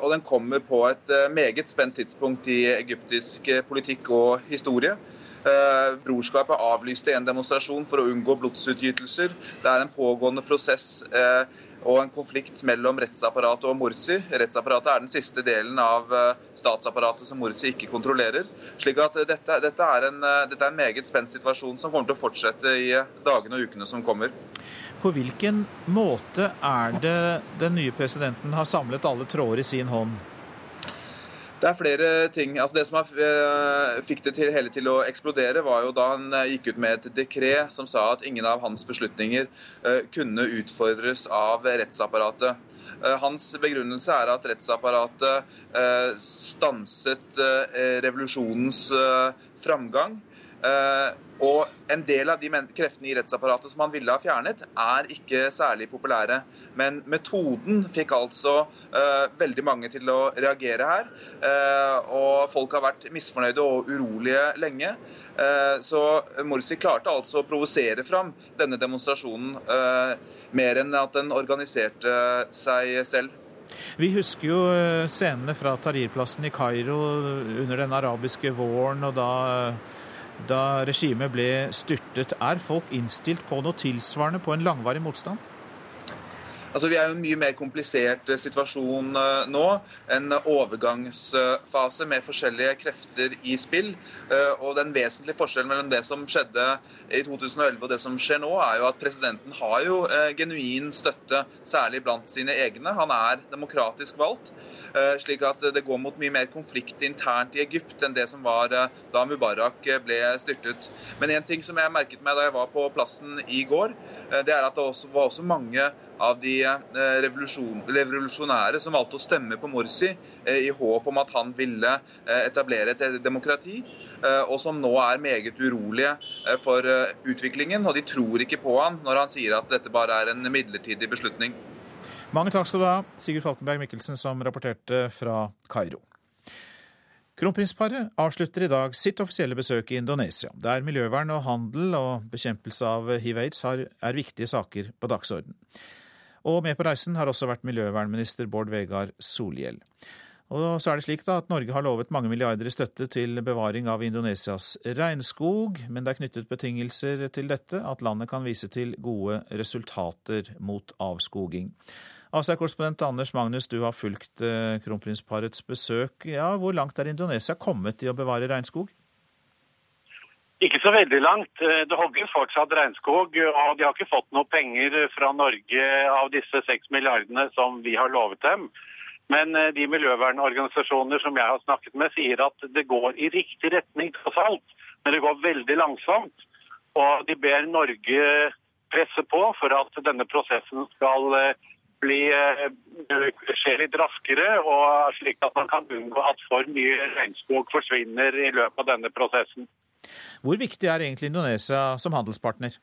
Og den kommer på et meget spent tidspunkt i egyptisk politikk og historie. Eh, brorskapet avlyste en demonstrasjon for å unngå blodsutgytelser. Det er en pågående prosess eh, og en konflikt mellom rettsapparatet og Morsi. Rettsapparatet er den siste delen av eh, statsapparatet som Morsi ikke kontrollerer. slik at dette, dette, er en, dette, er en, meget spent situasjon som kommer til å fortsette i dagene og ukene som kommer. På hvilken måte er det den nye presidenten har samlet alle tråder i sin hånd? Det er flere ting. Altså det som eh, fikk det til, hele til å eksplodere, var jo da han eh, gikk ut med et dekret som sa at ingen av hans beslutninger eh, kunne utfordres av rettsapparatet. Hans begrunnelse er at rettsapparatet stanset revolusjonens framgang. Og en del av de kreftene i rettsapparatet som han ville ha fjernet, er ikke særlig populære. Men metoden fikk altså uh, veldig mange til å reagere her. Uh, og folk har vært misfornøyde og urolige lenge. Uh, så Morsi klarte altså å provosere fram denne demonstrasjonen mer enn at den organiserte seg selv. Vi husker jo scenene fra Tahrir-plassen i Kairo under den arabiske våren, og da da regimet ble styrtet. Er folk innstilt på noe tilsvarende på en langvarig motstand? Altså, Vi er jo en mye mer komplisert eh, situasjon eh, nå. En overgangsfase med forskjellige krefter i spill. Eh, og Den vesentlige forskjellen mellom det som skjedde i 2011 og det som skjer nå, er jo at presidenten har jo genuin støtte, særlig blant sine egne. Han er demokratisk valgt. Slik at det går mot mye mer konflikt internt i Egypt enn det som var da Mubarak ble styrtet. Men en ting som jeg merket meg da jeg var på plassen i går, det er at det var også mange av de eh, revolusjonære som valgte å stemme på Morsi eh, i håp om at han ville eh, etablere et demokrati, og som nå er meget urolige for utviklingen. Og de tror ikke på han når han sier at dette bare er en midlertidig beslutning. Mange takk skal du ha, Sigurd Falkenberg Mikkelsen, som rapporterte fra Kairo. Kronprinsparet avslutter i dag sitt offisielle besøk i Indonesia, der miljøvern og handel og bekjempelse av hiv-aids er viktige saker på dagsorden. Og med på reisen har også vært miljøvernminister Bård Vegar Solhjell. Og så er det slik da at Norge har lovet mange milliarder i støtte til bevaring av Indonesias regnskog, men det er knyttet betingelser til dette, at landet kan vise til gode resultater mot avskoging. Asia-korrespondent Anders Magnus, du har fulgt eh, kronprinsparets besøk. Ja, Hvor langt er Indonesia kommet i å bevare regnskog? Ikke så veldig langt. Eh, det hogges fortsatt regnskog, og de har ikke fått noe penger fra Norge av disse seks milliardene som vi har lovet dem. Men eh, de miljøvernorganisasjoner som jeg har snakket med, sier at det går i riktig retning tross alt, men det går veldig langsomt. Og de ber Norge presse på for at denne prosessen skal eh, bli, skje litt raskere, og slik at man kan unngå at for mye regnskog forsvinner i løpet av denne prosessen. Hvor viktig er egentlig Indonesia som handelspartner?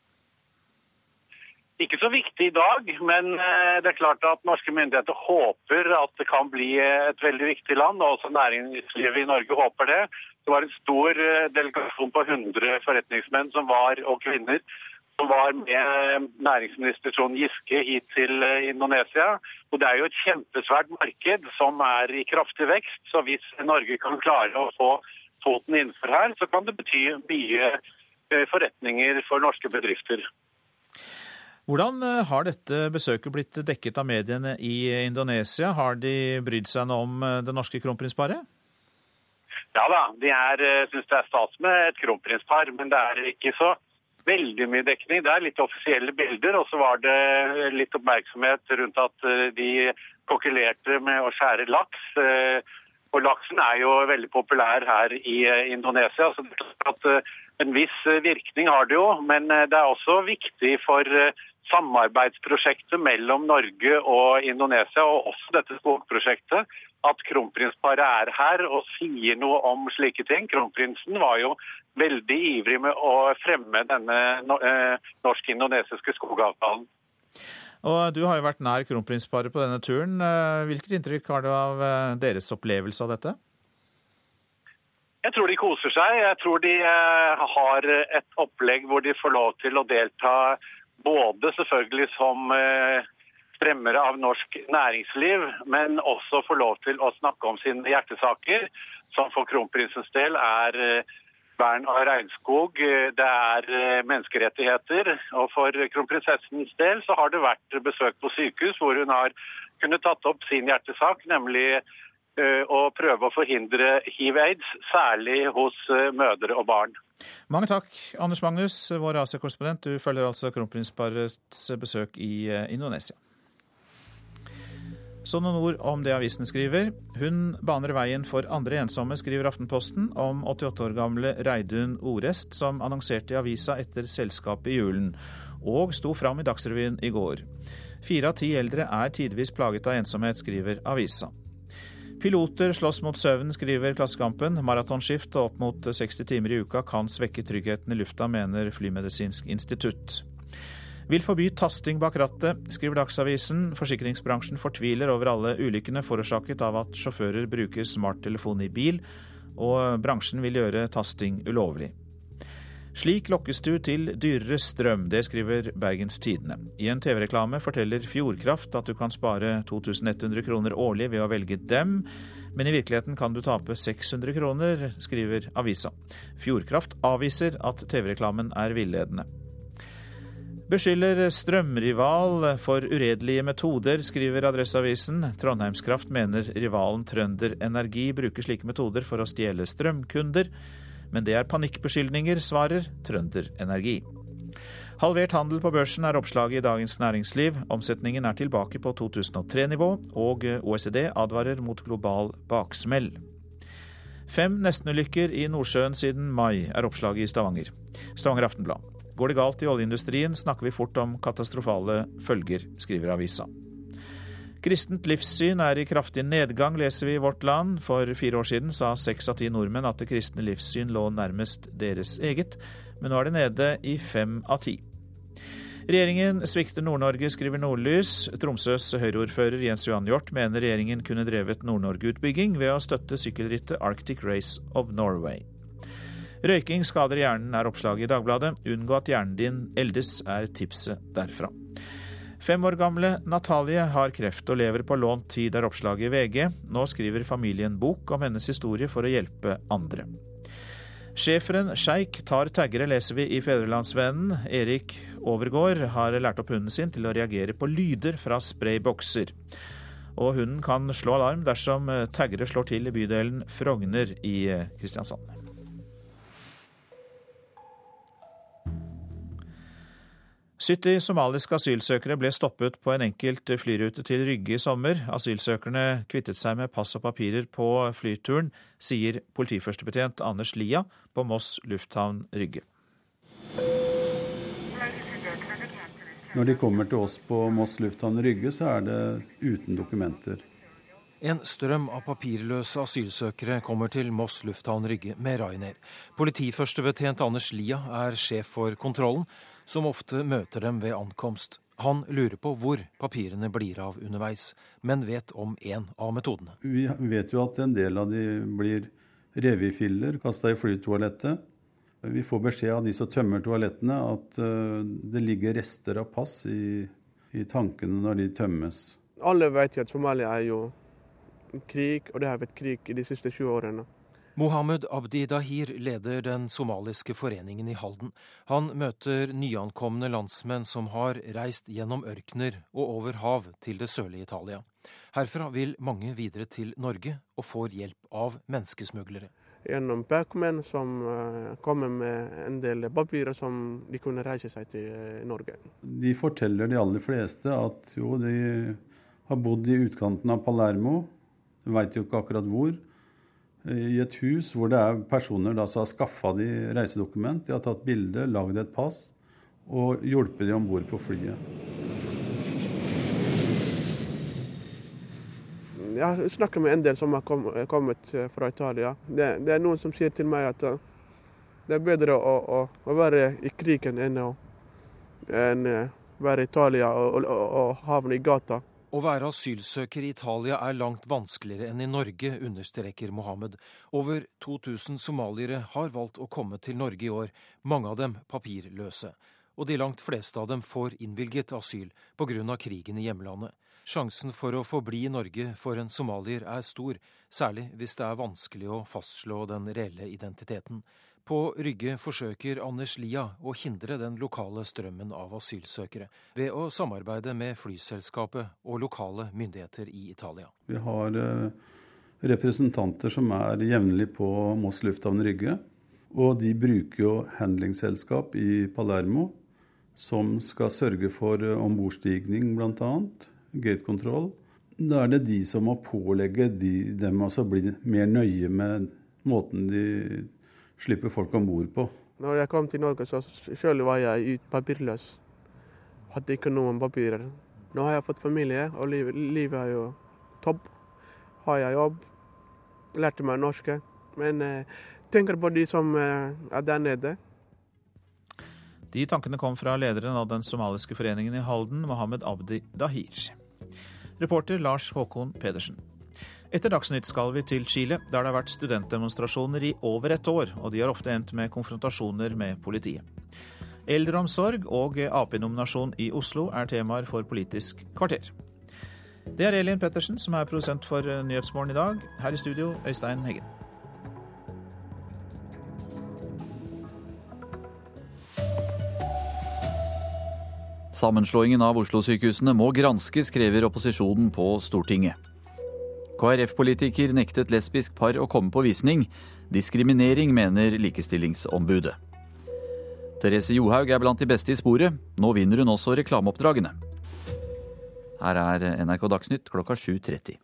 Ikke så viktig i dag, men eh, det er klart at norske myndigheter håper at det kan bli et veldig viktig land. og Også næringslivet i Norge håper det. Det var en stor eh, delegasjon på 100 forretningsmenn var, og kvinner som var med næringsminister Trond Giske hit til eh, Indonesia. Og Det er jo et kjempesvært marked som er i kraftig vekst. Så hvis Norge kan klare å få foten innenfor her, så kan det bety mye eh, forretninger for norske bedrifter. Hvordan eh, har dette besøket blitt dekket av mediene i Indonesia? Har de brydd seg noe om eh, det norske kronprinsparet? Ja da, de syns det er stas med et kronprinspar, men det er ikke så veldig mye dekning. Det er litt offisielle bilder, og så var det litt oppmerksomhet rundt at de kokkelerte med å skjære laks. Og Laksen er jo veldig populær her i eh, Indonesia. så eh, En viss eh, virkning har det jo, men det er også viktig for samarbeidsprosjektet mellom Norge og Indonesia, og også dette skogprosjektet, at kronprinsparet er her og sier noe om slike ting. Kronprinsen var jo veldig ivrig med å fremme denne norsk-indonesiske skogavtalen. Og Du har jo vært nær kronprinsparet på denne turen. Eh, hvilket inntrykk har du av eh, deres opplevelse av dette? Jeg tror de koser seg. Jeg tror de eh, har et opplegg hvor de får lov til å delta både selvfølgelig som fremmere av norsk næringsliv, men også får lov til å snakke om sine hjertesaker, som for kronprinsens del er vern av regnskog, eh, det er eh, menneskerettigheter. Og for kronprinsessens del så har det vært besøk på sykehus hvor hun har kunnet tatt opp sin hjertesak, nemlig eh, å prøve å forhindre hiv-aids, særlig hos mødre og barn. Mange takk, Anders Magnus, vår Asia-korrespondent. Du følger altså kronprinsparets besøk i Indonesia. Så noen ord om det avisen skriver. Hun baner veien for andre ensomme, skriver Aftenposten om 88 år gamle Reidun Orest, som annonserte i avisa etter selskapet i julen, og sto fram i Dagsrevyen i går. Fire av ti eldre er tidvis plaget av ensomhet, skriver avisa. Piloter slåss mot søvn, skriver Klassekampen. Maratonskift opp mot 60 timer i uka kan svekke tryggheten i lufta, mener Flymedisinsk institutt. Vil forby tasting bak rattet, skriver Dagsavisen. Forsikringsbransjen fortviler over alle ulykkene forårsaket av at sjåfører bruker smarttelefon i bil, og bransjen vil gjøre tasting ulovlig. Slik lokkes du til dyrere strøm, det skriver Bergens Tidende. I en TV-reklame forteller Fjordkraft at du kan spare 2100 kroner årlig ved å velge dem, men i virkeligheten kan du tape 600 kroner, skriver avisa. Fjordkraft avviser at TV-reklamen er villedende. Beskylder strømrival for uredelige metoder, skriver Adresseavisen. Trondheimskraft mener rivalen Trønder Energi bruker slike metoder for å stjele strømkunder. Men det er panikkbeskyldninger, svarer Trønder Energi. Halvert handel på børsen er oppslaget i Dagens Næringsliv. Omsetningen er tilbake på 2003-nivå, og OECD advarer mot global baksmell. Fem nestenulykker i Nordsjøen siden mai, er oppslaget i Stavanger. Stavanger Aftenblad. Går det galt i oljeindustrien, snakker vi fort om katastrofale følger, skriver avisa. Kristent livssyn er i kraftig nedgang, leser vi i Vårt Land. For fire år siden sa seks av ti nordmenn at det kristne livssyn lå nærmest deres eget, men nå er det nede i fem av ti. Regjeringen svikter Nord-Norge, skriver Nordlys. Tromsøs Høyre-ordfører Jens Johan Hjort mener regjeringen kunne drevet Nord-Norge-utbygging ved å støtte sykkelrittet Arctic Race of Norway. Røyking skader hjernen, er oppslaget i Dagbladet. Unngå at hjernen din eldes, er tipset derfra. Fem år gamle Natalie har kreft og lever på lånt tid, er oppslaget i VG. Nå skriver familien bok om hennes historie for å hjelpe andre. Schæferen sjeik tar taggere, leser vi i Fedrelandsvennen. Erik Overgård har lært opp hunden sin til å reagere på lyder fra spraybokser. Og hunden kan slå alarm dersom taggere slår til i bydelen Frogner i Kristiansand. 70 somaliske asylsøkere ble stoppet på en enkelt flyrute til Rygge i sommer. Asylsøkerne kvittet seg med pass og papirer på flyturen, sier politiførstebetjent Anders Lia på Moss lufthavn Rygge. Når de kommer til oss på Moss lufthavn Rygge, så er det uten dokumenter. En strøm av papirløse asylsøkere kommer til Moss lufthavn Rygge med Ryanair. Politiførstebetjent Anders Lia er sjef for kontrollen som ofte møter dem ved ankomst. Han lurer på hvor papirene blir av underveis, men vet om én av metodene. Vi vet jo at en del av de blir revet i filler, kasta i flytoalettet. Vi får beskjed av de som tømmer toalettene at eh, det ligger rester av pass i, i tankene når de tømmes. Alle vet jo at Somalia er jo krig, og det har vært krig i de siste 20 årene. Mohammed Abdi Dahir leder den somaliske foreningen i Halden. Han møter nyankomne landsmenn som har reist gjennom ørkener og over hav til det sørlige Italia. Herfra vil mange videre til Norge og får hjelp av menneskesmuglere. Gjennom bakmenn som kommer med en del papirer som de kunne reise seg til Norge. De forteller de aller fleste at jo, de har bodd i utkanten av Palermo. De veit jo ikke akkurat hvor i et hus hvor det er personer da som har skaffa de reisedokument. De har tatt bilde, lagd et pass og hjulpet de om bord på flyet. Jeg snakker med en del som har kommet fra Italia. Det, det er noen som sier til meg at det er bedre å, å, å være i krigen enn å enn være i Italia og, og, og havne i gata. Å være asylsøker i Italia er langt vanskeligere enn i Norge, understreker Mohammed. Over 2000 somaliere har valgt å komme til Norge i år, mange av dem papirløse. Og de langt fleste av dem får innvilget asyl pga. krigen i hjemlandet. Sjansen for å få bli i Norge for en somalier er stor, særlig hvis det er vanskelig å fastslå den reelle identiteten. På Rygge forsøker Anders Lia å hindre den lokale strømmen av asylsøkere ved å samarbeide med flyselskapet og lokale myndigheter i Italia. Vi har representanter som er jevnlig på Moss lufthavn Rygge. Og de bruker jo handlingsselskap i Palermo som skal sørge for ombordstigning bl.a. Gatekontroll. Da er det de som må pålegge de, dem å bli mer nøye med måten de slipper folk om bord på. Når jeg kom til Norge, så selv var jeg papirløs. Hadde ikke noen papirer. Nå har jeg fått familie, og livet, livet er jo topp. Har jeg jobb, lærte meg norsk. Men eh, tenker på de som eh, er der nede. De tankene kom fra lederen av den somaliske foreningen i Halden, Mohammed Abdi Dahir. Reporter Lars Håkon Pedersen. Etter Dagsnytt skal vi til Chile, der det har vært studentdemonstrasjoner i over et år, og de har ofte endt med konfrontasjoner med politiet. Eldreomsorg og Ap-nominasjon i Oslo er temaer for Politisk kvarter. Det er Elin Pettersen som er produsent for Nyhetsmorgen i dag. Her i studio, Øystein Heggen. Sammenslåingen av Oslo-sykehusene må granskes, krever opposisjonen på Stortinget. KrF-politiker nektet lesbisk par å komme på visning. Diskriminering, mener Likestillingsombudet. Therese Johaug er blant de beste i sporet. Nå vinner hun også reklameoppdragene. Her er NRK Dagsnytt klokka 7.30.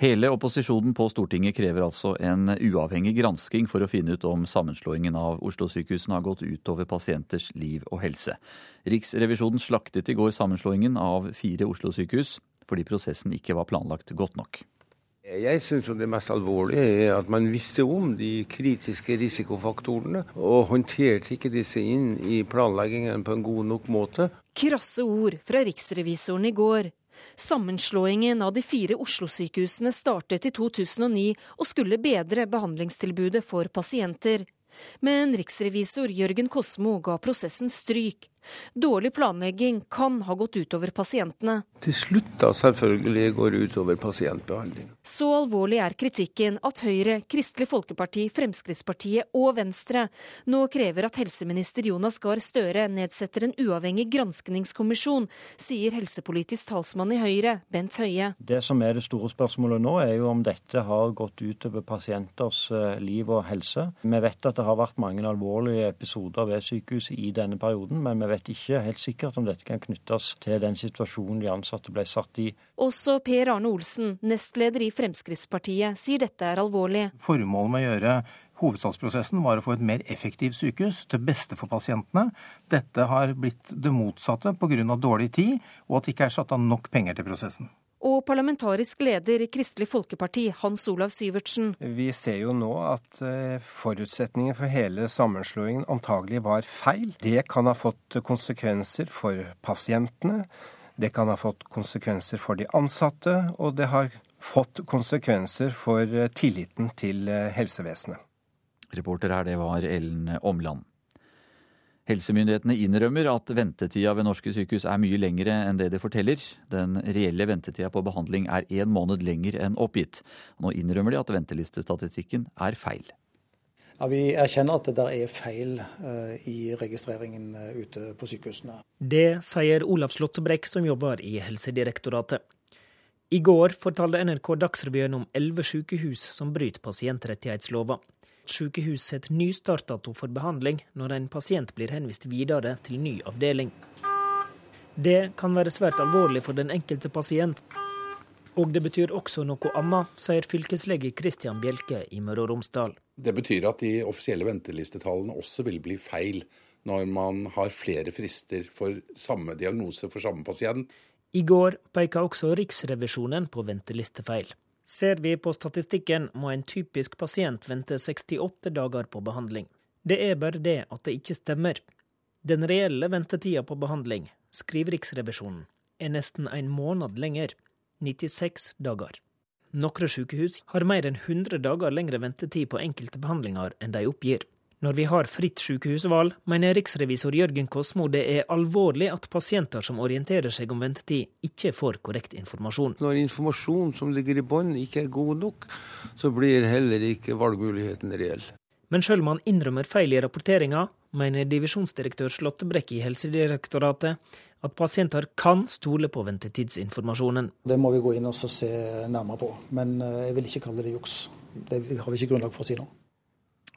Hele opposisjonen på Stortinget krever altså en uavhengig gransking for å finne ut om sammenslåingen av Oslo-sykehusene har gått utover pasienters liv og helse. Riksrevisjonen slaktet i går sammenslåingen av fire Oslo-sykehus fordi prosessen ikke var planlagt godt nok. Jeg syns det mest alvorlige er at man visste om de kritiske risikofaktorene, og håndterte ikke disse inn i planleggingen på en god nok måte. Krasse ord fra riksrevisoren i går. Sammenslåingen av de fire Oslo-sykehusene startet i 2009 og skulle bedre behandlingstilbudet for pasienter. Men riksrevisor Jørgen Kosmo ga prosessen stryk. Dårlig planlegging kan ha gått utover pasientene. Til slutt da selvfølgelig går det utover pasientbehandling. Så alvorlig er kritikken at Høyre, Kristelig Folkeparti, Fremskrittspartiet og Venstre nå krever at helseminister Jonas Gahr Støre nedsetter en uavhengig granskningskommisjon, sier helsepolitisk talsmann i Høyre, Bent Høie. Det som er det store spørsmålet nå, er jo om dette har gått utover pasienters eh, liv og helse. Vi vet at det har vært mange alvorlige episoder ved sykehuset i denne perioden, men vi vet ikke helt sikkert om dette kan knyttes til den situasjonen de ansatte ble satt i. Også Per Arne Olsen, nestleder i Fremskrittspartiet, sier dette er alvorlig. Formålet med å gjøre hovedstadsprosessen var å få et mer effektivt sykehus til beste for pasientene. Dette har blitt det motsatte pga. dårlig tid, og at det ikke er satt av nok penger til prosessen og parlamentarisk leder i Kristelig Folkeparti, Hans Olav Syvertsen. Vi ser jo nå at eh, forutsetningen for hele sammenslåingen antagelig var feil. Det kan ha fått konsekvenser for pasientene, det kan ha fått konsekvenser for de ansatte, og det har fått konsekvenser for eh, tilliten til eh, helsevesenet. Reporter her, det var Ellen Omland. Helsemyndighetene innrømmer at ventetida ved norske sykehus er mye lengre enn det de forteller. Den reelle ventetida på behandling er én måned lenger enn oppgitt. Nå innrømmer de at ventelistestatistikken er feil. Ja, Vi erkjenner at det der er feil uh, i registreringen uh, ute på sykehusene. Det sier Olav Slåttebrekk, som jobber i Helsedirektoratet. I går fortalte NRK Dagsrevyen om elleve sykehus som bryter pasientrettighetslova sykehus setter nystartdato for behandling når en pasient blir henvist videre til ny avdeling. Det kan være svært alvorlig for den enkelte pasient. Og det betyr også noe annet, sier fylkeslege Kristian Bjelke i Møre og Romsdal. Det betyr at de offisielle ventelistetallene også vil bli feil når man har flere frister for samme diagnose for samme pasient. I går peka også Riksrevisjonen på ventelistefeil. Ser vi på statistikken, må en typisk pasient vente 68 dager på behandling. Det er bare det at det ikke stemmer. Den reelle ventetida på behandling, skriver Riksrevisjonen, er nesten en måned lenger, 96 dager. Noen sykehus har mer enn 100 dager lengre ventetid på enkelte behandlinger enn de oppgir. Når vi har fritt sykehusvalg, mener riksrevisor Jørgen Kosmo det er alvorlig at pasienter som orienterer seg om ventetid, ikke får korrekt informasjon. Når informasjon som ligger i bånn ikke er god nok, så blir heller ikke valgmuligheten reell. Men selv om han innrømmer feil i rapporteringa, mener divisjonsdirektør Slåttebrekk i Helsedirektoratet at pasienter kan stole på ventetidsinformasjonen. Det må vi gå inn og se nærmere på, men eh, jeg vil ikke kalle det juks. Det har vi ikke grunnlag for å si nå.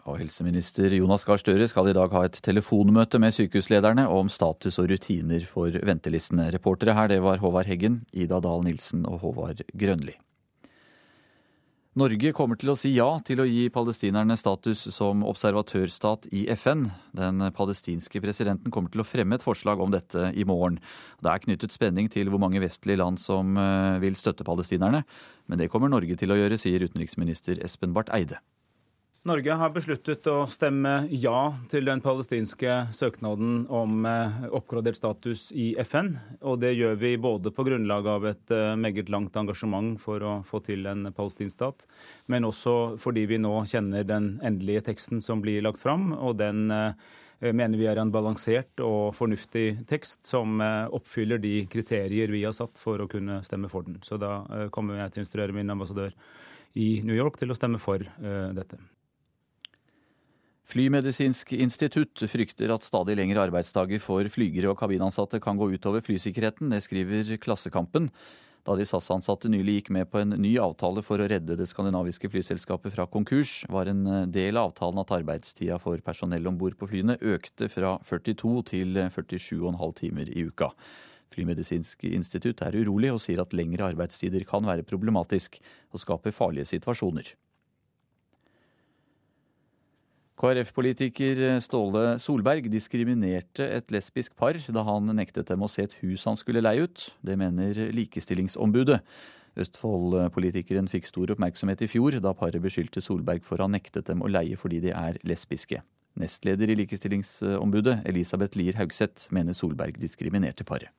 Og helseminister Jonas Gahr Støre skal i dag ha et telefonmøte med sykehuslederne om status og rutiner for ventelistene. Reportere her det var Håvard Heggen, Ida Dahl Nilsen og Håvard Grønli. Norge kommer til å si ja til å gi palestinerne status som observatørstat i FN. Den palestinske presidenten kommer til å fremme et forslag om dette i morgen. Det er knyttet spenning til hvor mange vestlige land som eh, vil støtte palestinerne, men det kommer Norge til å gjøre, sier utenriksminister Espen Barth Eide. Norge har besluttet å stemme ja til den palestinske søknaden om eh, oppgradert status i FN. Og det gjør vi både på grunnlag av et eh, meget langt engasjement for å få til en palestinsk stat, men også fordi vi nå kjenner den endelige teksten som blir lagt fram. og den eh, mener vi er en balansert og fornuftig tekst som oppfyller de kriterier vi har satt for å kunne stemme for den. Så da kommer jeg til å instruere min ambassadør i New York til å stemme for dette. Flymedisinsk institutt frykter at stadig lengre arbeidsdager for flygere og kabinansatte kan gå utover flysikkerheten. Det skriver Klassekampen. Da de SAS-ansatte nylig gikk med på en ny avtale for å redde det skandinaviske flyselskapet fra konkurs, var en del av avtalen at arbeidstida for personell om bord på flyene økte fra 42 til 47,5 timer i uka. Flymedisinsk institutt er urolig og sier at lengre arbeidstider kan være problematisk og skape farlige situasjoner. KrF-politiker Ståle Solberg diskriminerte et lesbisk par da han nektet dem å se et hus han skulle leie ut. Det mener Likestillingsombudet. Østfold-politikeren fikk stor oppmerksomhet i fjor da paret beskyldte Solberg for å ha nektet dem å leie fordi de er lesbiske. Nestleder i Likestillingsombudet, Elisabeth Lier Haugseth, mener Solberg diskriminerte paret.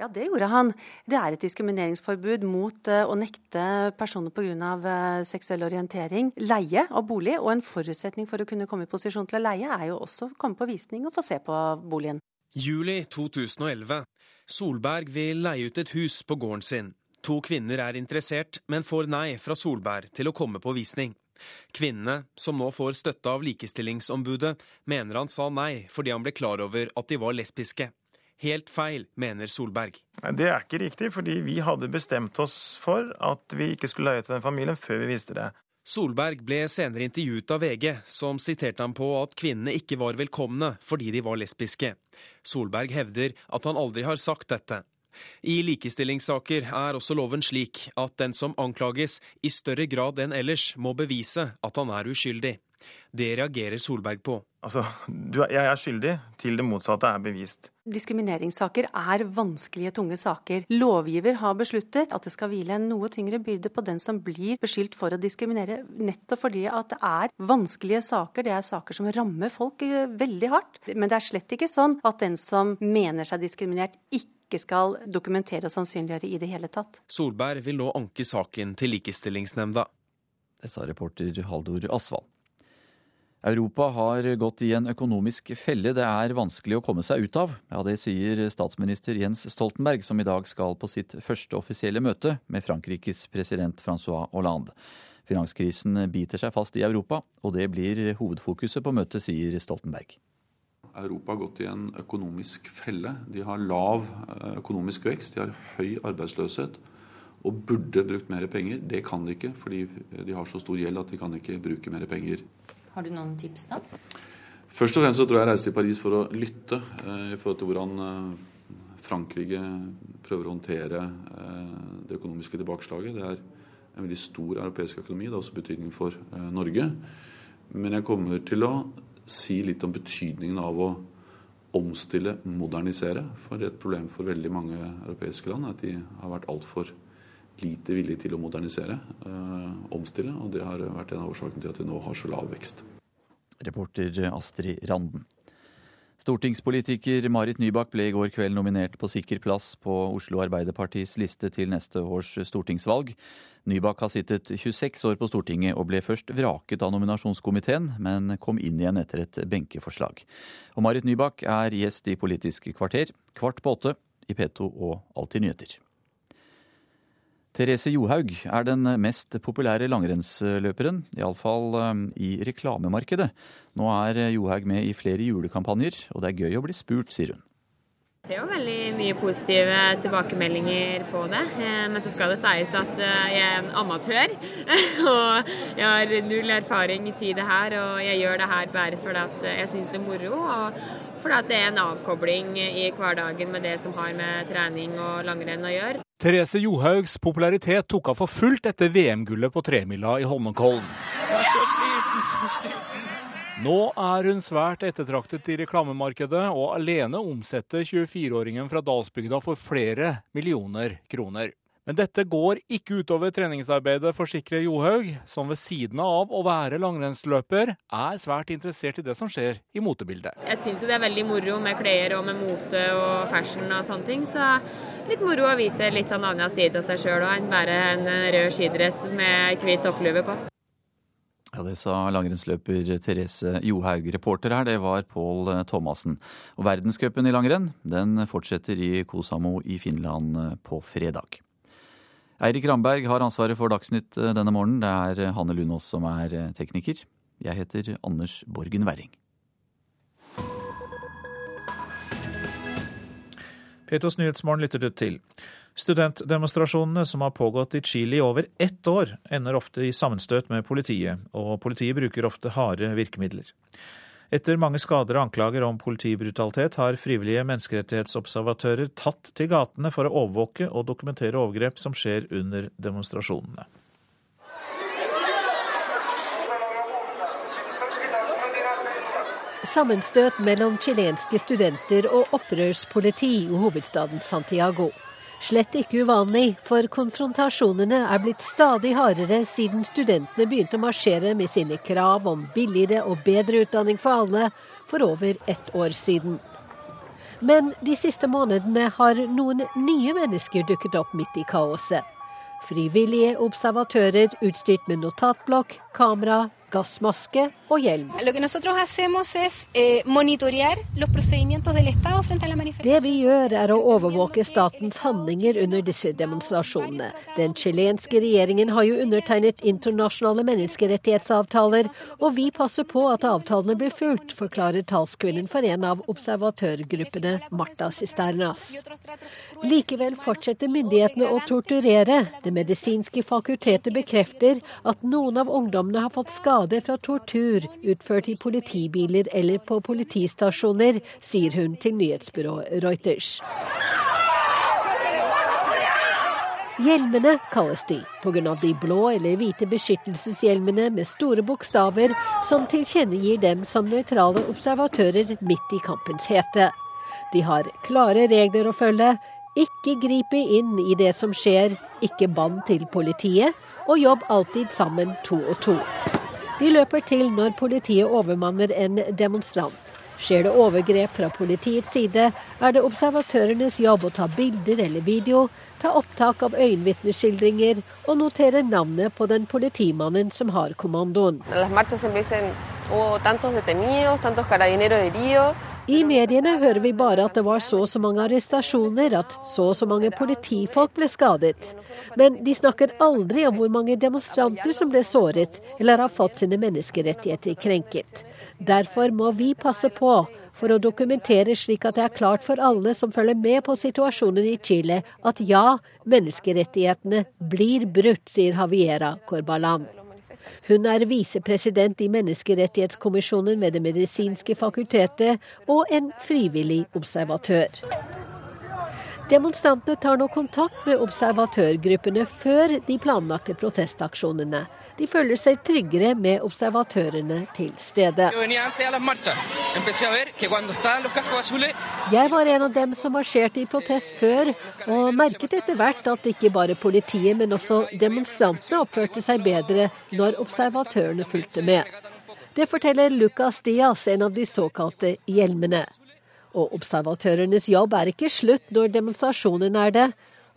Ja, det gjorde han. Det er et diskrimineringsforbud mot eh, å nekte personer pga. Eh, seksuell orientering leie av bolig. Og en forutsetning for å kunne komme i posisjon til å leie, er jo også å komme på visning og få se på boligen. Juli 2011. Solberg vil leie ut et hus på gården sin. To kvinner er interessert, men får nei fra Solberg til å komme på visning. Kvinnene, som nå får støtte av Likestillingsombudet, mener han sa nei fordi han ble klar over at de var lesbiske. Helt feil, mener Solberg. Nei, Det er ikke riktig, fordi vi hadde bestemt oss for at vi ikke skulle leie til den familien før vi visste det. Solberg ble senere intervjuet av VG, som siterte ham på at kvinnene ikke var velkomne fordi de var lesbiske. Solberg hevder at han aldri har sagt dette. I likestillingssaker er også loven slik at den som anklages, i større grad enn ellers må bevise at han er uskyldig. Det reagerer Solberg på. Altså, du, Jeg er skyldig til det motsatte er bevist. Diskrimineringssaker er vanskelige, tunge saker. Lovgiver har besluttet at det skal hvile en noe tyngre byrde på den som blir beskyldt for å diskriminere, nettopp fordi at det er vanskelige saker. Det er saker som rammer folk eh, veldig hardt. Men det er slett ikke sånn at den som mener seg diskriminert, ikke skal dokumentere og sannsynliggjøre i det hele tatt. Solberg vil nå anke saken til Likestillingsnemnda. Det sa reporter Haldor Asvald. Europa har gått i en økonomisk felle det er vanskelig å komme seg ut av. Ja, Det sier statsminister Jens Stoltenberg, som i dag skal på sitt første offisielle møte med Frankrikes president Francois Hollande. Finanskrisen biter seg fast i Europa, og det blir hovedfokuset på møtet, sier Stoltenberg. Europa har gått i en økonomisk felle. De har lav eh, økonomisk vekst, de har høy arbeidsløshet og burde brukt mer penger. Det kan de ikke, fordi de har så stor gjeld at de kan ikke bruke mer penger. Har du noen tips, da? Først og fremst så tror jeg jeg reiste til Paris for å lytte eh, i forhold til hvordan eh, Frankrike prøver å håndtere eh, det økonomiske tilbakeslaget. Det er en veldig stor europeisk økonomi. Det har også betydning for Norge. Men jeg kommer til å si litt om betydningen av å omstille, modernisere. For det er et problem for veldig mange europeiske land at de har vært altfor lite villige til å modernisere, øh, omstille. Og det har vært en av årsakene til at de nå har så lav vekst. Reporter Astrid Randen. Stortingspolitiker Marit Nybakk ble i går kveld nominert på sikker plass på Oslo Arbeiderpartis liste til neste års stortingsvalg. Nybakk har sittet 26 år på Stortinget og ble først vraket av nominasjonskomiteen, men kom inn igjen etter et benkeforslag. Og Marit Nybakk er gjest i Politisk kvarter kvart på åtte i P2 og Alltid nyheter. Therese Johaug er den mest populære langrennsløperen, iallfall eh, i reklamemarkedet. Nå er Johaug med i flere julekampanjer, og det er gøy å bli spurt, sier hun. Det er jo veldig mye positive tilbakemeldinger på det. Eh, men så skal det sies at eh, jeg er en amatør. Og jeg har null erfaring i det her, og jeg gjør det her bare fordi jeg syns det er moro. Og fordi det er en avkobling i hverdagen med det som har med trening og langrenn å gjøre. Therese Johaugs popularitet tok av for fullt etter VM-gullet på tremila i Holmenkollen. Nå er hun svært ettertraktet i reklamemarkedet, og alene omsetter 24-åringen fra Dalsbygda for flere millioner kroner. Men dette går ikke utover treningsarbeidet, forsikrer Johaug, som ved siden av å være langrennsløper, er svært interessert i det som skjer i motebildet. Jeg syns det er veldig moro med klær og med mote og fashion og sånne ting. Så litt moro å vise litt sånn annen side av seg sjøl enn bare en rød skidress med hvit topplue på. Ja, Det sa langrennsløper Therese Johaug. Reporter her, det var Pål Thomassen. Og Verdenscupen i langrenn den fortsetter i Kosamo i Finland på fredag. Eirik Ramberg har ansvaret for Dagsnytt eh, denne morgenen. Det er eh, Hanne Lunås som er eh, tekniker. Jeg heter Anders Borgen Werring. Petos Nyhetsmorgen lytter du til. Studentdemonstrasjonene som har pågått i Chile i over ett år, ender ofte i sammenstøt med politiet, og politiet bruker ofte harde virkemidler. Etter mange skader og anklager om politibrutalitet har frivillige menneskerettighetsobservatører tatt til gatene for å overvåke og dokumentere overgrep som skjer under demonstrasjonene. Sammenstøt mellom chilenske studenter og opprørspoliti i hovedstaden Santiago. Slett ikke uvanlig, for konfrontasjonene er blitt stadig hardere siden studentene begynte å marsjere med sine krav om billigere og bedre utdanning for alle for over ett år siden. Men de siste månedene har noen nye mennesker dukket opp midt i kaoset. Frivillige observatører utstyrt med notatblokk, kamera, gassmaske og hjelm. Eh, Det vi gjør er å overvåke statens handlinger under disse demonstrasjonene. Den chilenske regjeringen har jo undertegnet internasjonale menneskerettighetsavtaler, og vi passer på at avtalene blir fulgt, forklarer talskvinnen for en av observatørgruppene, Marta Cisternas. Likevel fortsetter myndighetene å torturere. Det medisinske fakultetet bekrefter at noen av ungdommene har fått skade skade fra tortur utført i politibiler eller på politistasjoner, sier hun til nyhetsbyrået Reuters. Hjelmene kalles de, pga. de blå eller hvite beskyttelseshjelmene med store bokstaver som tilkjennegir dem som nøytrale observatører midt i kampens hete. De har klare regler å følge. Ikke gripe inn i det som skjer, ikke bann til politiet, og jobb alltid sammen to og to. De løper til når politiet overmanner en demonstrant. Skjer det overgrep fra politiets side, er det observatørenes jobb å ta bilder eller video, ta opptak av øyenvitneskildringer og notere navnet på den politimannen som har kommandoen. I mediene hører vi bare at det var så og så mange arrestasjoner, at så og så mange politifolk ble skadet. Men de snakker aldri om hvor mange demonstranter som ble såret eller har fått sine menneskerettigheter krenket. Derfor må vi passe på for å dokumentere slik at det er klart for alle som følger med på situasjonen i Chile, at ja, menneskerettighetene blir brutt, sier Javiera Corbalan. Hun er visepresident i Menneskerettighetskommisjonen ved Det medisinske fakultetet og en frivillig observatør. Demonstrantene tar nå kontakt med observatørgruppene før de planlagte protestaksjonene. De føler seg tryggere med observatørene til stede. Jeg var en av dem som marsjerte i protest før, og merket etter hvert at ikke bare politiet, men også demonstrantene oppførte seg bedre når observatørene fulgte med. Det forteller Lucas Diaz, en av de såkalte hjelmene. Og observatørenes jobb er ikke slutt når demonstrasjonen er det.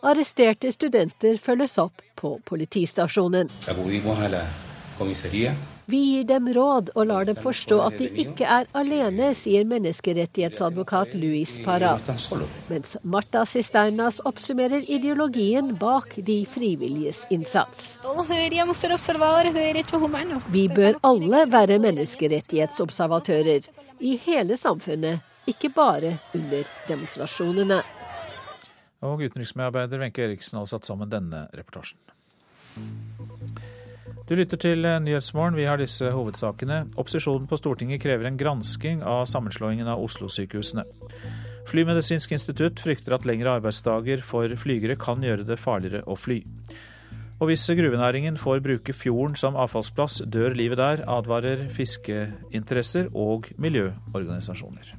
Arresterte studenter følges opp på politistasjonen. Vi gir dem råd og lar dem forstå at de ikke er alene, sier menneskerettighetsadvokat Luis Parra. Mens Marta Cisternas oppsummerer ideologien bak de frivilliges innsats. Vi bør alle være menneskerettighetsobservatører. I hele samfunnet ikke bare under demonstrasjonene. Og utenriksmedarbeider Wenche Eriksen har satt sammen denne reportasjen. Du lytter til Nyhetsmorgen. Vi har disse hovedsakene. Opposisjonen på Stortinget krever en gransking av sammenslåingen av Oslo-sykehusene. Flymedisinsk institutt frykter at lengre arbeidsdager for flygere kan gjøre det farligere å fly. Og hvis gruvenæringen får bruke fjorden som avfallsplass, dør livet der, advarer fiskeinteresser og miljøorganisasjoner.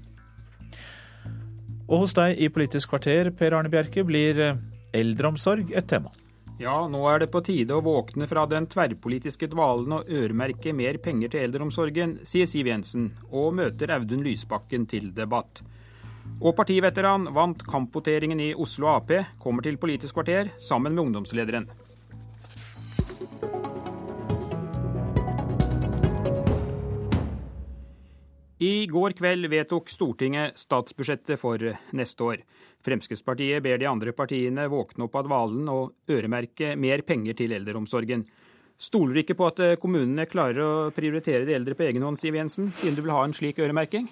Og hos deg i Politisk kvarter, Per Arne Bjerke, blir eh, eldreomsorg et tema. Ja, nå er det på tide å våkne fra den tverrpolitiske dvalen og øremerke mer penger til eldreomsorgen, sier Siv Jensen, og møter Audun Lysbakken til debatt. Og partiveteran vant kampvoteringen i Oslo Ap, kommer til Politisk kvarter sammen med ungdomslederen. I går kveld vedtok Stortinget statsbudsjettet for neste år. Fremskrittspartiet ber de andre partiene våkne opp av dvalen og øremerke mer penger til eldreomsorgen. Stoler du ikke på at eh, kommunene klarer å prioritere de eldre på egen hånd, Siv Jensen, siden du vil ha en slik øremerking?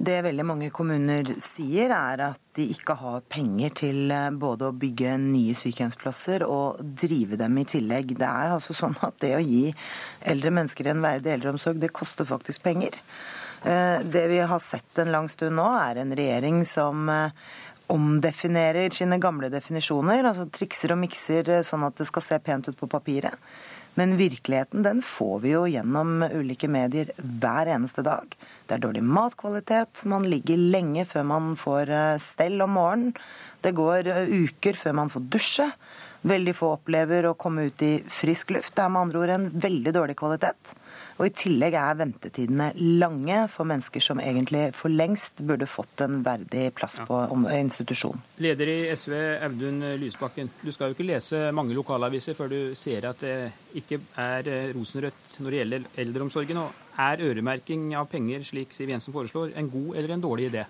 Det veldig mange kommuner sier, er at de ikke har penger til eh, både å bygge nye sykehjemsplasser og drive dem i tillegg. Det er altså sånn at det å gi eldre mennesker en verdig eldreomsorg, det koster faktisk penger. Eh, det vi har sett en lang stund nå, er en regjering som omdefinerer sine gamle definisjoner, altså trikser og mikser sånn at det skal se pent ut på papiret. Men virkeligheten den får vi jo gjennom ulike medier hver eneste dag. Det er dårlig matkvalitet, man ligger lenge før man får eh, stell om morgenen. Det går eh, uker før man får dusje. Veldig få opplever å komme ut i frisk luft. Det er med andre ord en veldig dårlig kvalitet. Og I tillegg er ventetidene lange for mennesker som egentlig for lengst burde fått en verdig plass på institusjon. Leder i SV, Audun Lysbakken. Du skal jo ikke lese mange lokalaviser før du ser at det ikke er eh, rosenrødt når det gjelder eldreomsorgen. Og er øremerking av penger, slik Siv Jensen foreslår, en god eller en dårlig idé?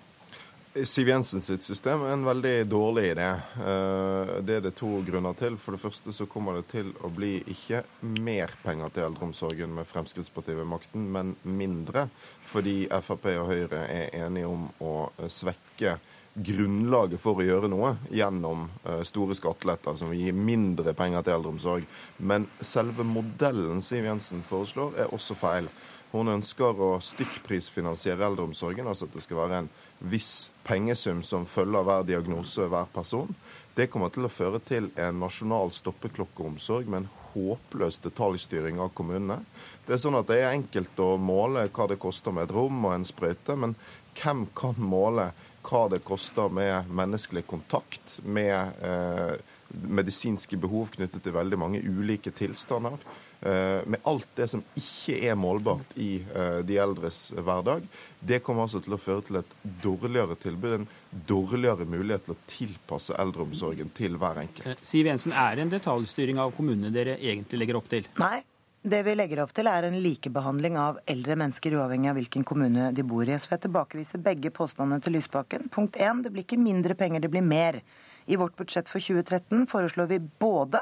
Siv Jensen sitt system er en veldig dårlig idé. Eh, det er det to grunner til. For det første så kommer det til å bli ikke mer penger til eldreomsorgen med Fremskrittspartiet ved makten, men mindre. Fordi Frp og Høyre er enige om å svekke grunnlaget for å gjøre noe gjennom eh, store skatteletter som vil gi mindre penger til eldreomsorg. Men selve modellen Siv Jensen foreslår, er også feil. Hun ønsker å stykkprisfinansiere eldreomsorgen, altså at det skal være en viss pengesum som følger hver diagnose hver person. Det kommer til å føre til en nasjonal stoppeklokkeomsorg med en håpløs detaljstyring av kommunene. Det er sånn at det er enkelt å måle hva det koster med et rom og en sprøyte, men hvem kan måle hva det koster med menneskelig kontakt, med eh, medisinske behov knyttet til veldig mange ulike tilstander? Eh, med alt det som ikke er målbart i eh, de eldres hverdag, det kommer altså til å føre til et dårligere tilbud, en dårligere mulighet til å tilpasse eldreomsorgen til hver enkelt. Eh, Siv Jensen, er det en detaljstyring av kommunene dere egentlig legger opp til? Nei. Det vi legger opp til, er en likebehandling av eldre mennesker, uavhengig av hvilken kommune de bor i. Så får jeg tilbakevise begge påstandene til Lysbakken. Punkt én, det blir ikke mindre penger, det blir mer. I vårt budsjett for 2013 foreslår vi både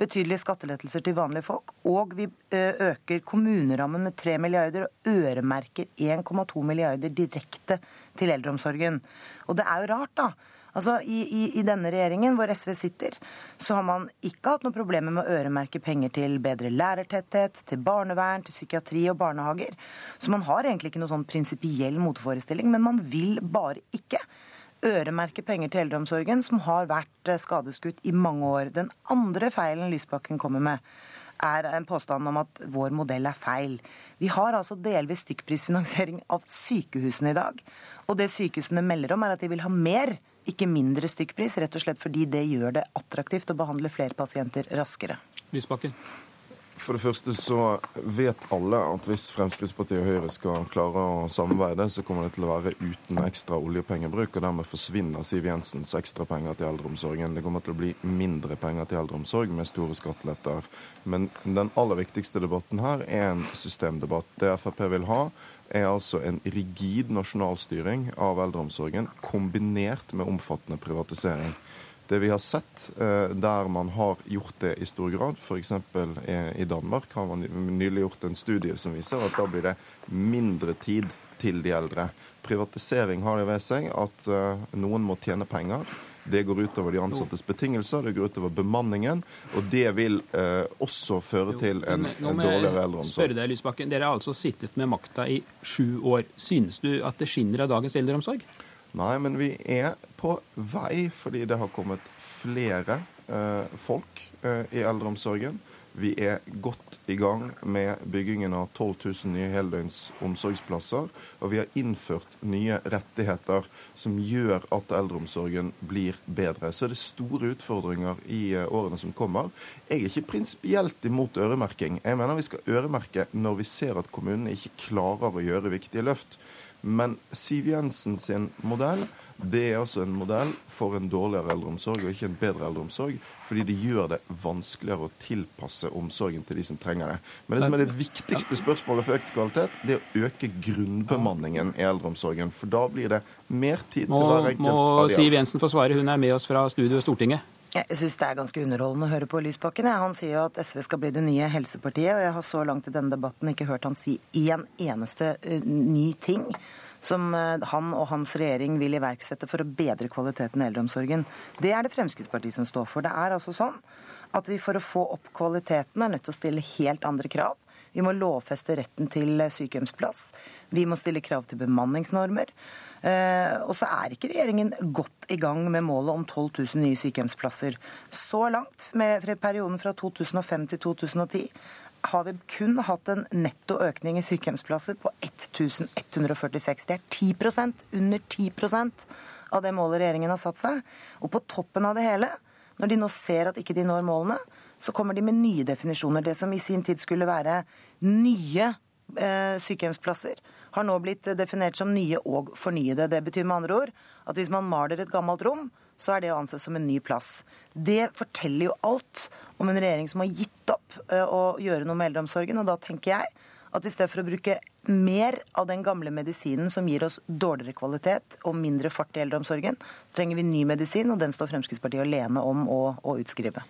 betydelige skattelettelser til vanlige folk. Og vi øker kommunerammen med 3 milliarder og øremerker 1,2 milliarder direkte til eldreomsorgen. Og det er jo rart, da. Altså, i, i, i, denne regjeringen hvor SV sitter, så har man ikke hatt noen problemer med å øremerke penger til bedre lærertetthet, til barnevern, til psykiatri og barnehager. Så man har egentlig ikke noen sånn prinsipiell motforestilling, men man vil bare ikke øremerke penger til eldreomsorgen, som har vært eh, skadeskutt i mange år. Den andre feilen Lysbakken kommer med, er en påstand om at vår modell er feil. Vi har altså delvis stykkprisfinansiering av sykehusene i dag. Og det sykehusene melder om, er at de vil ha mer, ikke mindre stykkpris, rett og slett fordi det gjør det attraktivt å behandle flere pasienter raskere. Lysbakken. For det første så vet alle at hvis Fremskrittspartiet og Høyre skal klare å samarbeide, så kommer det til å være uten ekstra oljepengebruk, og dermed forsvinner Siv Jensens ekstra penger til eldreomsorgen. Det kommer til å bli mindre penger til eldreomsorg med store skatteletter. Men den aller viktigste debatten her er en systemdebatt. Det Frp vil ha, er altså en rigid nasjonalstyring av eldreomsorgen kombinert med omfattende privatisering. Det vi har sett eh, der man har gjort det i stor grad, f.eks. i Danmark, har man nylig gjort en studie som viser at da blir det mindre tid til de eldre. Privatisering har det ved seg at eh, noen må tjene penger. Det går utover de ansattes betingelser, det går utover bemanningen. Og det vil eh, også føre til en, en dårligere eldreomsorg. Deg, Lysbakken. Dere har altså sittet med makta i sju år. Synes du at det skinner av dagens eldreomsorg? Nei, men vi er på vei fordi det har kommet flere eh, folk eh, i eldreomsorgen. Vi er godt i gang med byggingen av 12 000 nye heldøgns omsorgsplasser. Og vi har innført nye rettigheter som gjør at eldreomsorgen blir bedre. Så det er store utfordringer i eh, årene som kommer. Jeg er ikke prinsipielt imot øremerking. Jeg mener vi skal øremerke når vi ser at kommunene ikke klarer å gjøre viktige løft. Men Siv Jensen sin modell det er altså en modell for en dårligere eldreomsorg og ikke en bedre eldreomsorg, fordi det gjør det vanskeligere å tilpasse omsorgen til de som trenger det. Men det som er det viktigste spørsmålet for økt kvalitet, det er å øke grunnbemanningen i eldreomsorgen. For da blir det mer tid til hver enkelt må, av de Siv Jensen få svare, hun er med oss fra studio i Stortinget. Jeg syns det er ganske underholdende å høre på Lysbakken. Han sier jo at SV skal bli det nye helsepartiet, og jeg har så langt i denne debatten ikke hørt han si én eneste ny ting som han og hans regjering vil iverksette for å bedre kvaliteten i eldreomsorgen. Det er det Fremskrittspartiet som står for. Det er altså sånn at vi for å få opp kvaliteten er nødt til å stille helt andre krav. Vi må lovfeste retten til sykehjemsplass. Vi må stille krav til bemanningsnormer. Eh, og så er ikke regjeringen godt i gang med målet om 12 000 nye sykehjemsplasser. Så langt, med perioden fra 2005 til 2010, har vi kun hatt en netto økning i sykehjemsplasser på 1146. Det er 10% under 10% av det målet regjeringen har satt seg. Og på toppen av det hele, når de nå ser at ikke de når målene, så kommer de med nye definisjoner. Det som i sin tid skulle være nye eh, sykehjemsplasser, har nå blitt definert som nye og fornyede. Det betyr med andre ord at hvis man maler et gammelt rom, så er det å anse som en ny plass. Det forteller jo alt om en regjering som har gitt opp eh, å gjøre noe med eldreomsorgen. Og da tenker jeg at i stedet for å bruke mer av den gamle medisinen som gir oss dårligere kvalitet og mindre fart i eldreomsorgen, så trenger vi ny medisin, og den står Fremskrittspartiet alene om å, å utskrive.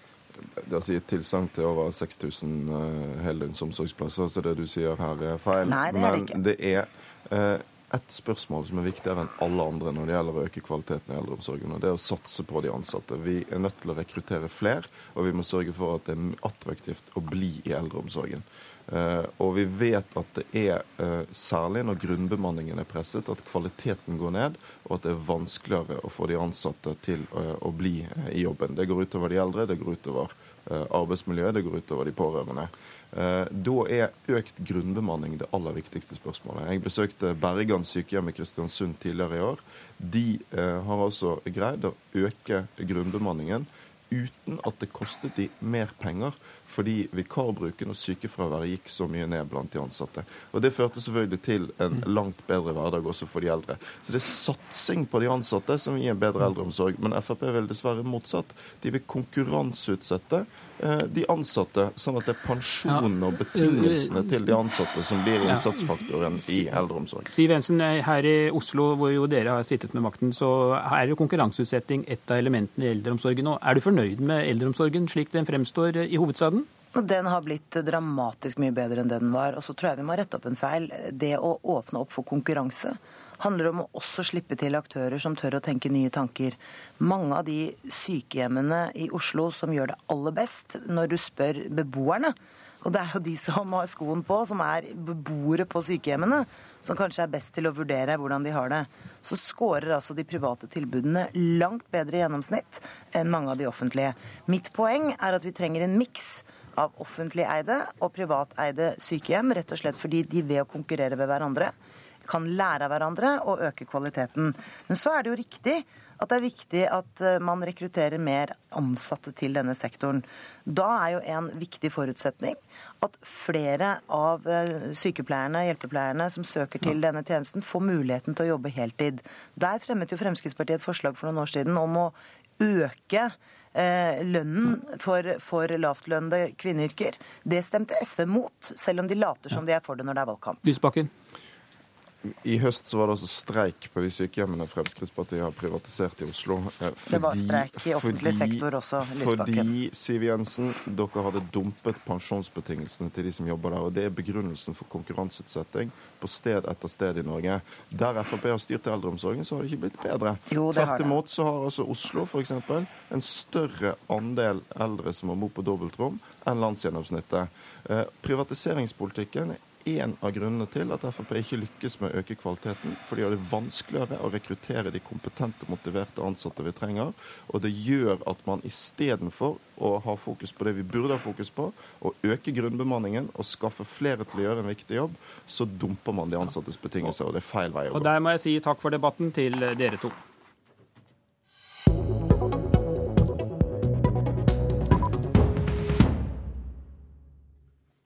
Det å si et tilsagn til over 6000 uh, heldøgns omsorgsplasser, så det du sier her er feil. Nei, det er det ikke. Men det er uh, ett spørsmål som er viktigere enn alle andre når det gjelder å øke kvaliteten i eldreomsorgen. og Det er å satse på de ansatte. Vi er nødt til å rekruttere flere, og vi må sørge for at det er attraktivt å bli i eldreomsorgen. Uh, og vi vet at det er uh, særlig når grunnbemanningen er presset, at kvaliteten går ned, og at det er vanskeligere å få de ansatte til uh, å bli i jobben. Det går utover de eldre, det går utover arbeidsmiljøet, det går utover de pårørende. Da er økt grunnbemanning det aller viktigste spørsmålet. Jeg besøkte Bergan sykehjem i Kristiansund tidligere i år. De har altså greid å øke grunnbemanningen uten at det kostet de mer penger fordi vikarbruken og sykefraværet gikk så mye ned blant de ansatte. Og Det førte selvfølgelig til en mm. langt bedre hverdag også for de eldre. Så det er satsing på de ansatte som gir en bedre eldreomsorg. Men Frp vil dessverre motsatt. De vil konkurranseutsette eh, de ansatte, sånn at det er pensjonen og betingelsene til de ansatte som blir innsatsfaktoren i eldreomsorg. Siv Jensen, eh, her i Oslo, hvor jo dere har sittet med makten, så er jo konkurranseutsetting et av elementene i eldreomsorgen. Og er du fornøyd med eldreomsorgen slik den fremstår i hovedstaden? Den har blitt dramatisk mye bedre enn det den var. Og så tror jeg vi må rette opp en feil. Det å åpne opp for konkurranse handler om å også slippe til aktører som tør å tenke nye tanker. Mange av de sykehjemmene i Oslo som gjør det aller best, når du spør beboerne, og det er jo de som har skoen på, som er beboere på sykehjemmene, som kanskje er best til å vurdere hvordan de har det, så scorer altså de private tilbudene langt bedre i gjennomsnitt enn mange av de offentlige. Mitt poeng er at vi trenger en miks av offentlig eide og privateide sykehjem, rett og slett fordi de ved å konkurrere ved hverandre kan lære av hverandre og øke kvaliteten. Men så er det jo riktig at det er viktig at eh, man rekrutterer mer ansatte til denne sektoren. Da er jo en viktig forutsetning at flere av eh, sykepleierne, hjelpepleierne som søker til denne tjenesten, får muligheten til å jobbe heltid. Der fremmet jo Fremskrittspartiet et forslag for noen år siden om å øke lønnen for, for lavtlønnede kvinneyrker. Det stemte SV mot, selv om de later som de er for det når det er valgkamp. Lysbakken. I høst så var det altså streik på de sykehjemmene Fremskrittspartiet har privatisert i Oslo. Fordi, eh, det var streik i offentlig sektor også, Lysbakken. Fordi, Siv Jensen, dere hadde dumpet pensjonsbetingelsene til de som jobber der. Og det er begrunnelsen for konkurranseutsetting på sted etter sted i Norge. Der Frp har styrt eldreomsorgen, så har det ikke blitt bedre. Jo, Tvert imot så har altså Oslo f.eks. en større andel eldre som har bo på dobbeltrom, enn landsgjennomsnittet. Eh, privatiseringspolitikken en av grunnene til at Frp ikke lykkes med å øke kvaliteten. For de gjør det vanskeligere å rekruttere de kompetente, motiverte ansatte vi trenger. Og det gjør at man istedenfor å ha fokus på det vi burde ha fokus på, å øke grunnbemanningen og skaffe flere til å gjøre en viktig jobb, så dumper man de ansattes betingelser, og det er feil vei å gå. Og Der må jeg si takk for debatten til dere to.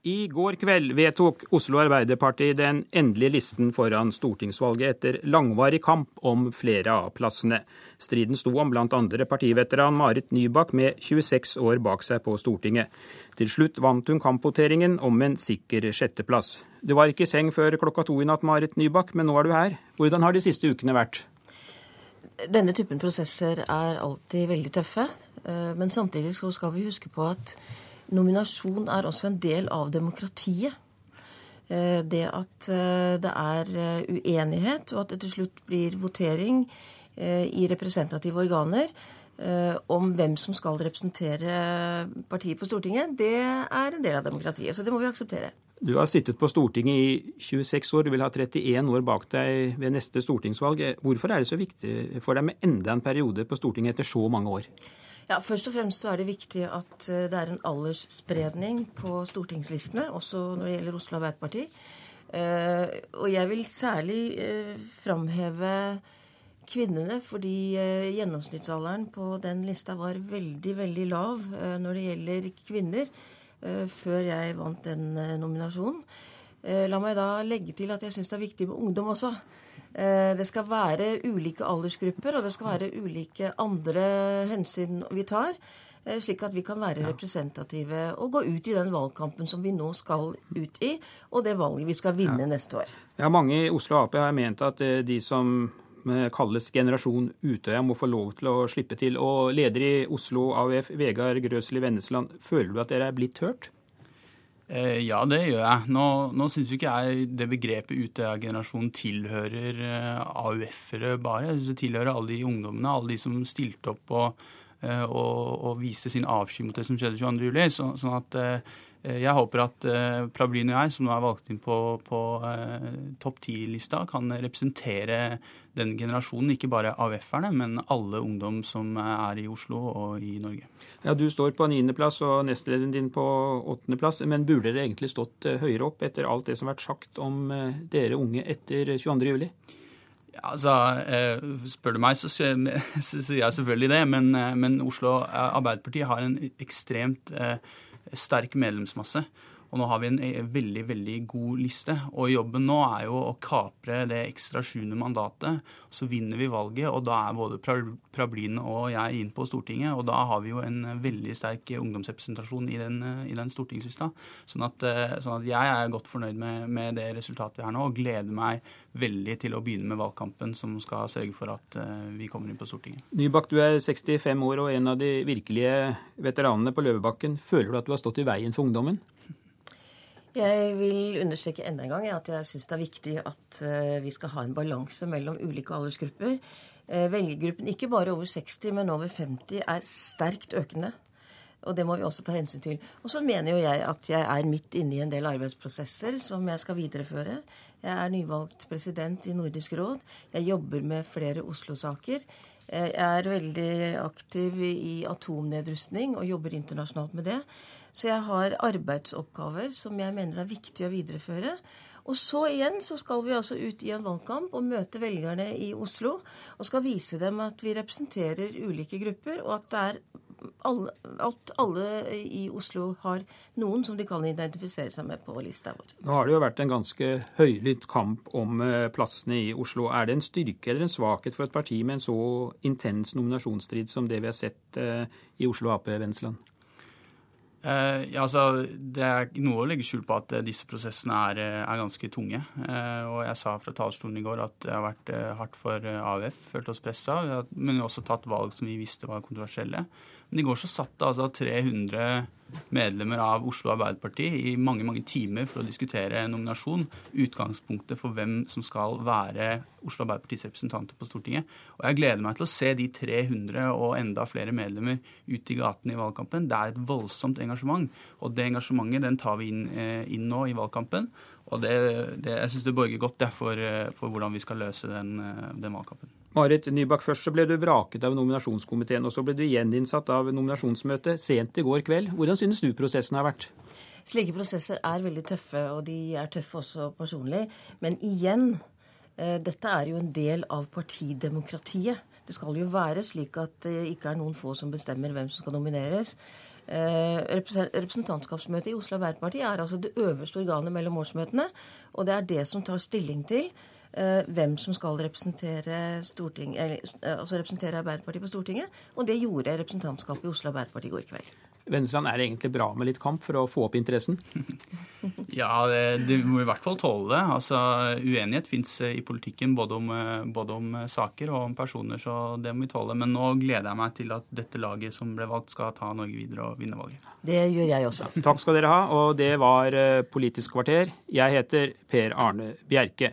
I går kveld vedtok Oslo Arbeiderparti den endelige listen foran stortingsvalget etter langvarig kamp om flere av plassene. Striden sto om bl.a. partiveteran Marit Nybakk med 26 år bak seg på Stortinget. Til slutt vant hun kampvoteringen om en sikker sjetteplass. Du var ikke i seng før klokka to i natt, Marit Nybakk, men nå er du her. Hvordan har de siste ukene vært? Denne typen prosesser er alltid veldig tøffe. Men samtidig skal vi huske på at nominasjon er også en del av demokratiet. Det at det er uenighet, og at det til slutt blir votering i representative organer, Eh, om hvem som skal representere partiet på Stortinget, det er en del av demokratiet. Så det må vi akseptere. Du har sittet på Stortinget i 26 år, du vil ha 31 år bak deg ved neste stortingsvalg. Hvorfor er det så viktig for deg med enda en periode på Stortinget etter så mange år? Ja, Først og fremst så er det viktig at eh, det er en aldersspredning på stortingslistene, også når det gjelder Oslo Arbeiderparti. Eh, og jeg vil særlig framheve kvinnene, fordi eh, gjennomsnittsalderen på den lista var veldig, veldig lav eh, når det gjelder kvinner, eh, før jeg vant den nominasjonen. La meg da legge til at jeg syns det er viktig med ungdom også. Det skal være ulike aldersgrupper, og det skal være ulike andre hensyn vi tar. Slik at vi kan være representative og gå ut i den valgkampen som vi nå skal ut i, og det valget vi skal vinne ja. neste år. Ja, Mange i Oslo Ap har ment at de som kalles Generasjon Utøya, må få lov til å slippe til. Og leder i Oslo AUF, Vegard Grøsli Vennesland, føler du at dere er blitt hørt? Eh, ja, det gjør jeg. Nå, nå syns ikke jeg det begrepet Utøya-generasjonen tilhører eh, AUF-ere bare. Jeg synes det tilhører alle de ungdommene, alle de som stilte opp og, eh, og, og viste sin avsky mot det som skjedde 22.07. Så, sånn at jeg håper at uh, Prablin og jeg, som nå er valgt inn på, på uh, topp ti-lista, kan representere den generasjonen, ikke bare AUF-erne, men alle ungdom som er i Oslo og i Norge. Ja, Du står på niendeplass og nestlederen din på åttendeplass, men burde dere egentlig stått høyere opp etter alt det som har vært sagt om dere unge etter 22.07? Ja, altså, Spør du meg, så sier jeg selvfølgelig det. Men, men Oslo Arbeiderparti har en ekstremt eh, sterk medlemsmasse. Og nå har vi en eh, veldig veldig god liste. Og jobben nå er jo å kapre det ekstra sjuende mandatet. Så vinner vi valget, og da er både Prablin og jeg inn på Stortinget. Og da har vi jo en veldig sterk ungdomsrepresentasjon i den, eh, i den stortingslista. Sånn at, eh, sånn at, jeg er godt fornøyd med, med, det resultatet vi har nå, og gleder meg veldig til å begynne med valgkampen som skal sørge for at vi kommer inn på Stortinget. Nybakk, du er 65 år og en av de virkelige veteranene på Løvebakken. Føler du at du har stått i veien for ungdommen? Jeg vil understreke enda en gang at jeg syns det er viktig at eh, vi skal ha en balanse mellom ulike aldersgrupper. Eh, velgergruppen, ikke bare over 60, men over 50, er sterkt økende. Og det må vi også ta hensyn til. Og så mener jo jeg at jeg er midt inne i en del arbeidsprosesser som jeg skal videreføre. Jeg er nyvalgt president i Nordisk råd. Jeg jobber med flere Oslo-saker. Jeg er veldig aktiv i atomnedrustning og jobber internasjonalt med det. Så jeg har arbeidsoppgaver som jeg mener er viktig å videreføre. Og så igjen så skal vi altså ut i en valgkamp og møte velgerne i Oslo. Og skal vise dem at vi representerer ulike grupper, og at alle, at alle i Oslo har noen som de kan identifisere seg med på lista vår. Nå har det jo vært en ganske høylytt kamp om eh, plassene i Oslo. Er det en styrke eller en svakhet for et parti med en så intens nominasjonsstrid som det vi har sett eh, i Oslo Ap, Vensland? Eh, ja, altså, Det er noe å legge skjul på at disse prosessene er, er ganske tunge. Eh, og Jeg sa fra talerstolen i går at det har vært eh, hardt for AUF, følt oss pressa. Men vi har også tatt valg som vi visste var kontroversielle. Men i går så satt det altså 300 medlemmer av Oslo Arbeiderparti i mange mange timer for å diskutere nominasjon. Utgangspunktet for hvem som skal være Oslo Arbeiderpartis representanter på Stortinget. Og jeg gleder meg til å se de 300 og enda flere medlemmer ut i gatene i valgkampen. Det er et voldsomt engasjement. Og det engasjementet den tar vi inn, eh, inn nå i valgkampen. Og det, det, jeg syns det borger godt for, eh, for, hvordan vi skal løse den, eh, den valgkampen. Marit Nybakk, først så ble du vraket av nominasjonskomiteen, og så ble du gjeninnsatt av nominasjonsmøtet sent i går kveld. Hvordan synes du prosessen har vært? Slike prosesser er veldig tøffe, og de er tøffe også personlig. Men igjen, eh, dette er jo en del av partidemokratiet. Det skal jo være slik at det ikke er noen få som bestemmer hvem som skal nomineres. Eh, representantskapsmøtet i Oslo Arbeiderparti er altså det øverste organet mellom årsmøtene. Og det er det som tar stilling til hvem som skal representere, eller, eh, altså representere Arbeiderpartiet på Stortinget. Og det gjorde representantskapet i Oslo Arbeiderparti i går kveld. Vennesland, er det egentlig bra med litt kamp for å få opp interessen? Ja, du må i hvert fall tåle det. Altså, Uenighet fins i politikken både om, både om, saker og om personer, så det må vi tåle. Men nå gleder jeg meg til at dette laget som ble valgt, skal ta Norge videre og vinne valget. Det gjør jeg også. Takk skal dere ha, og det var Politisk kvarter. Jeg heter Per Arne Bjerke.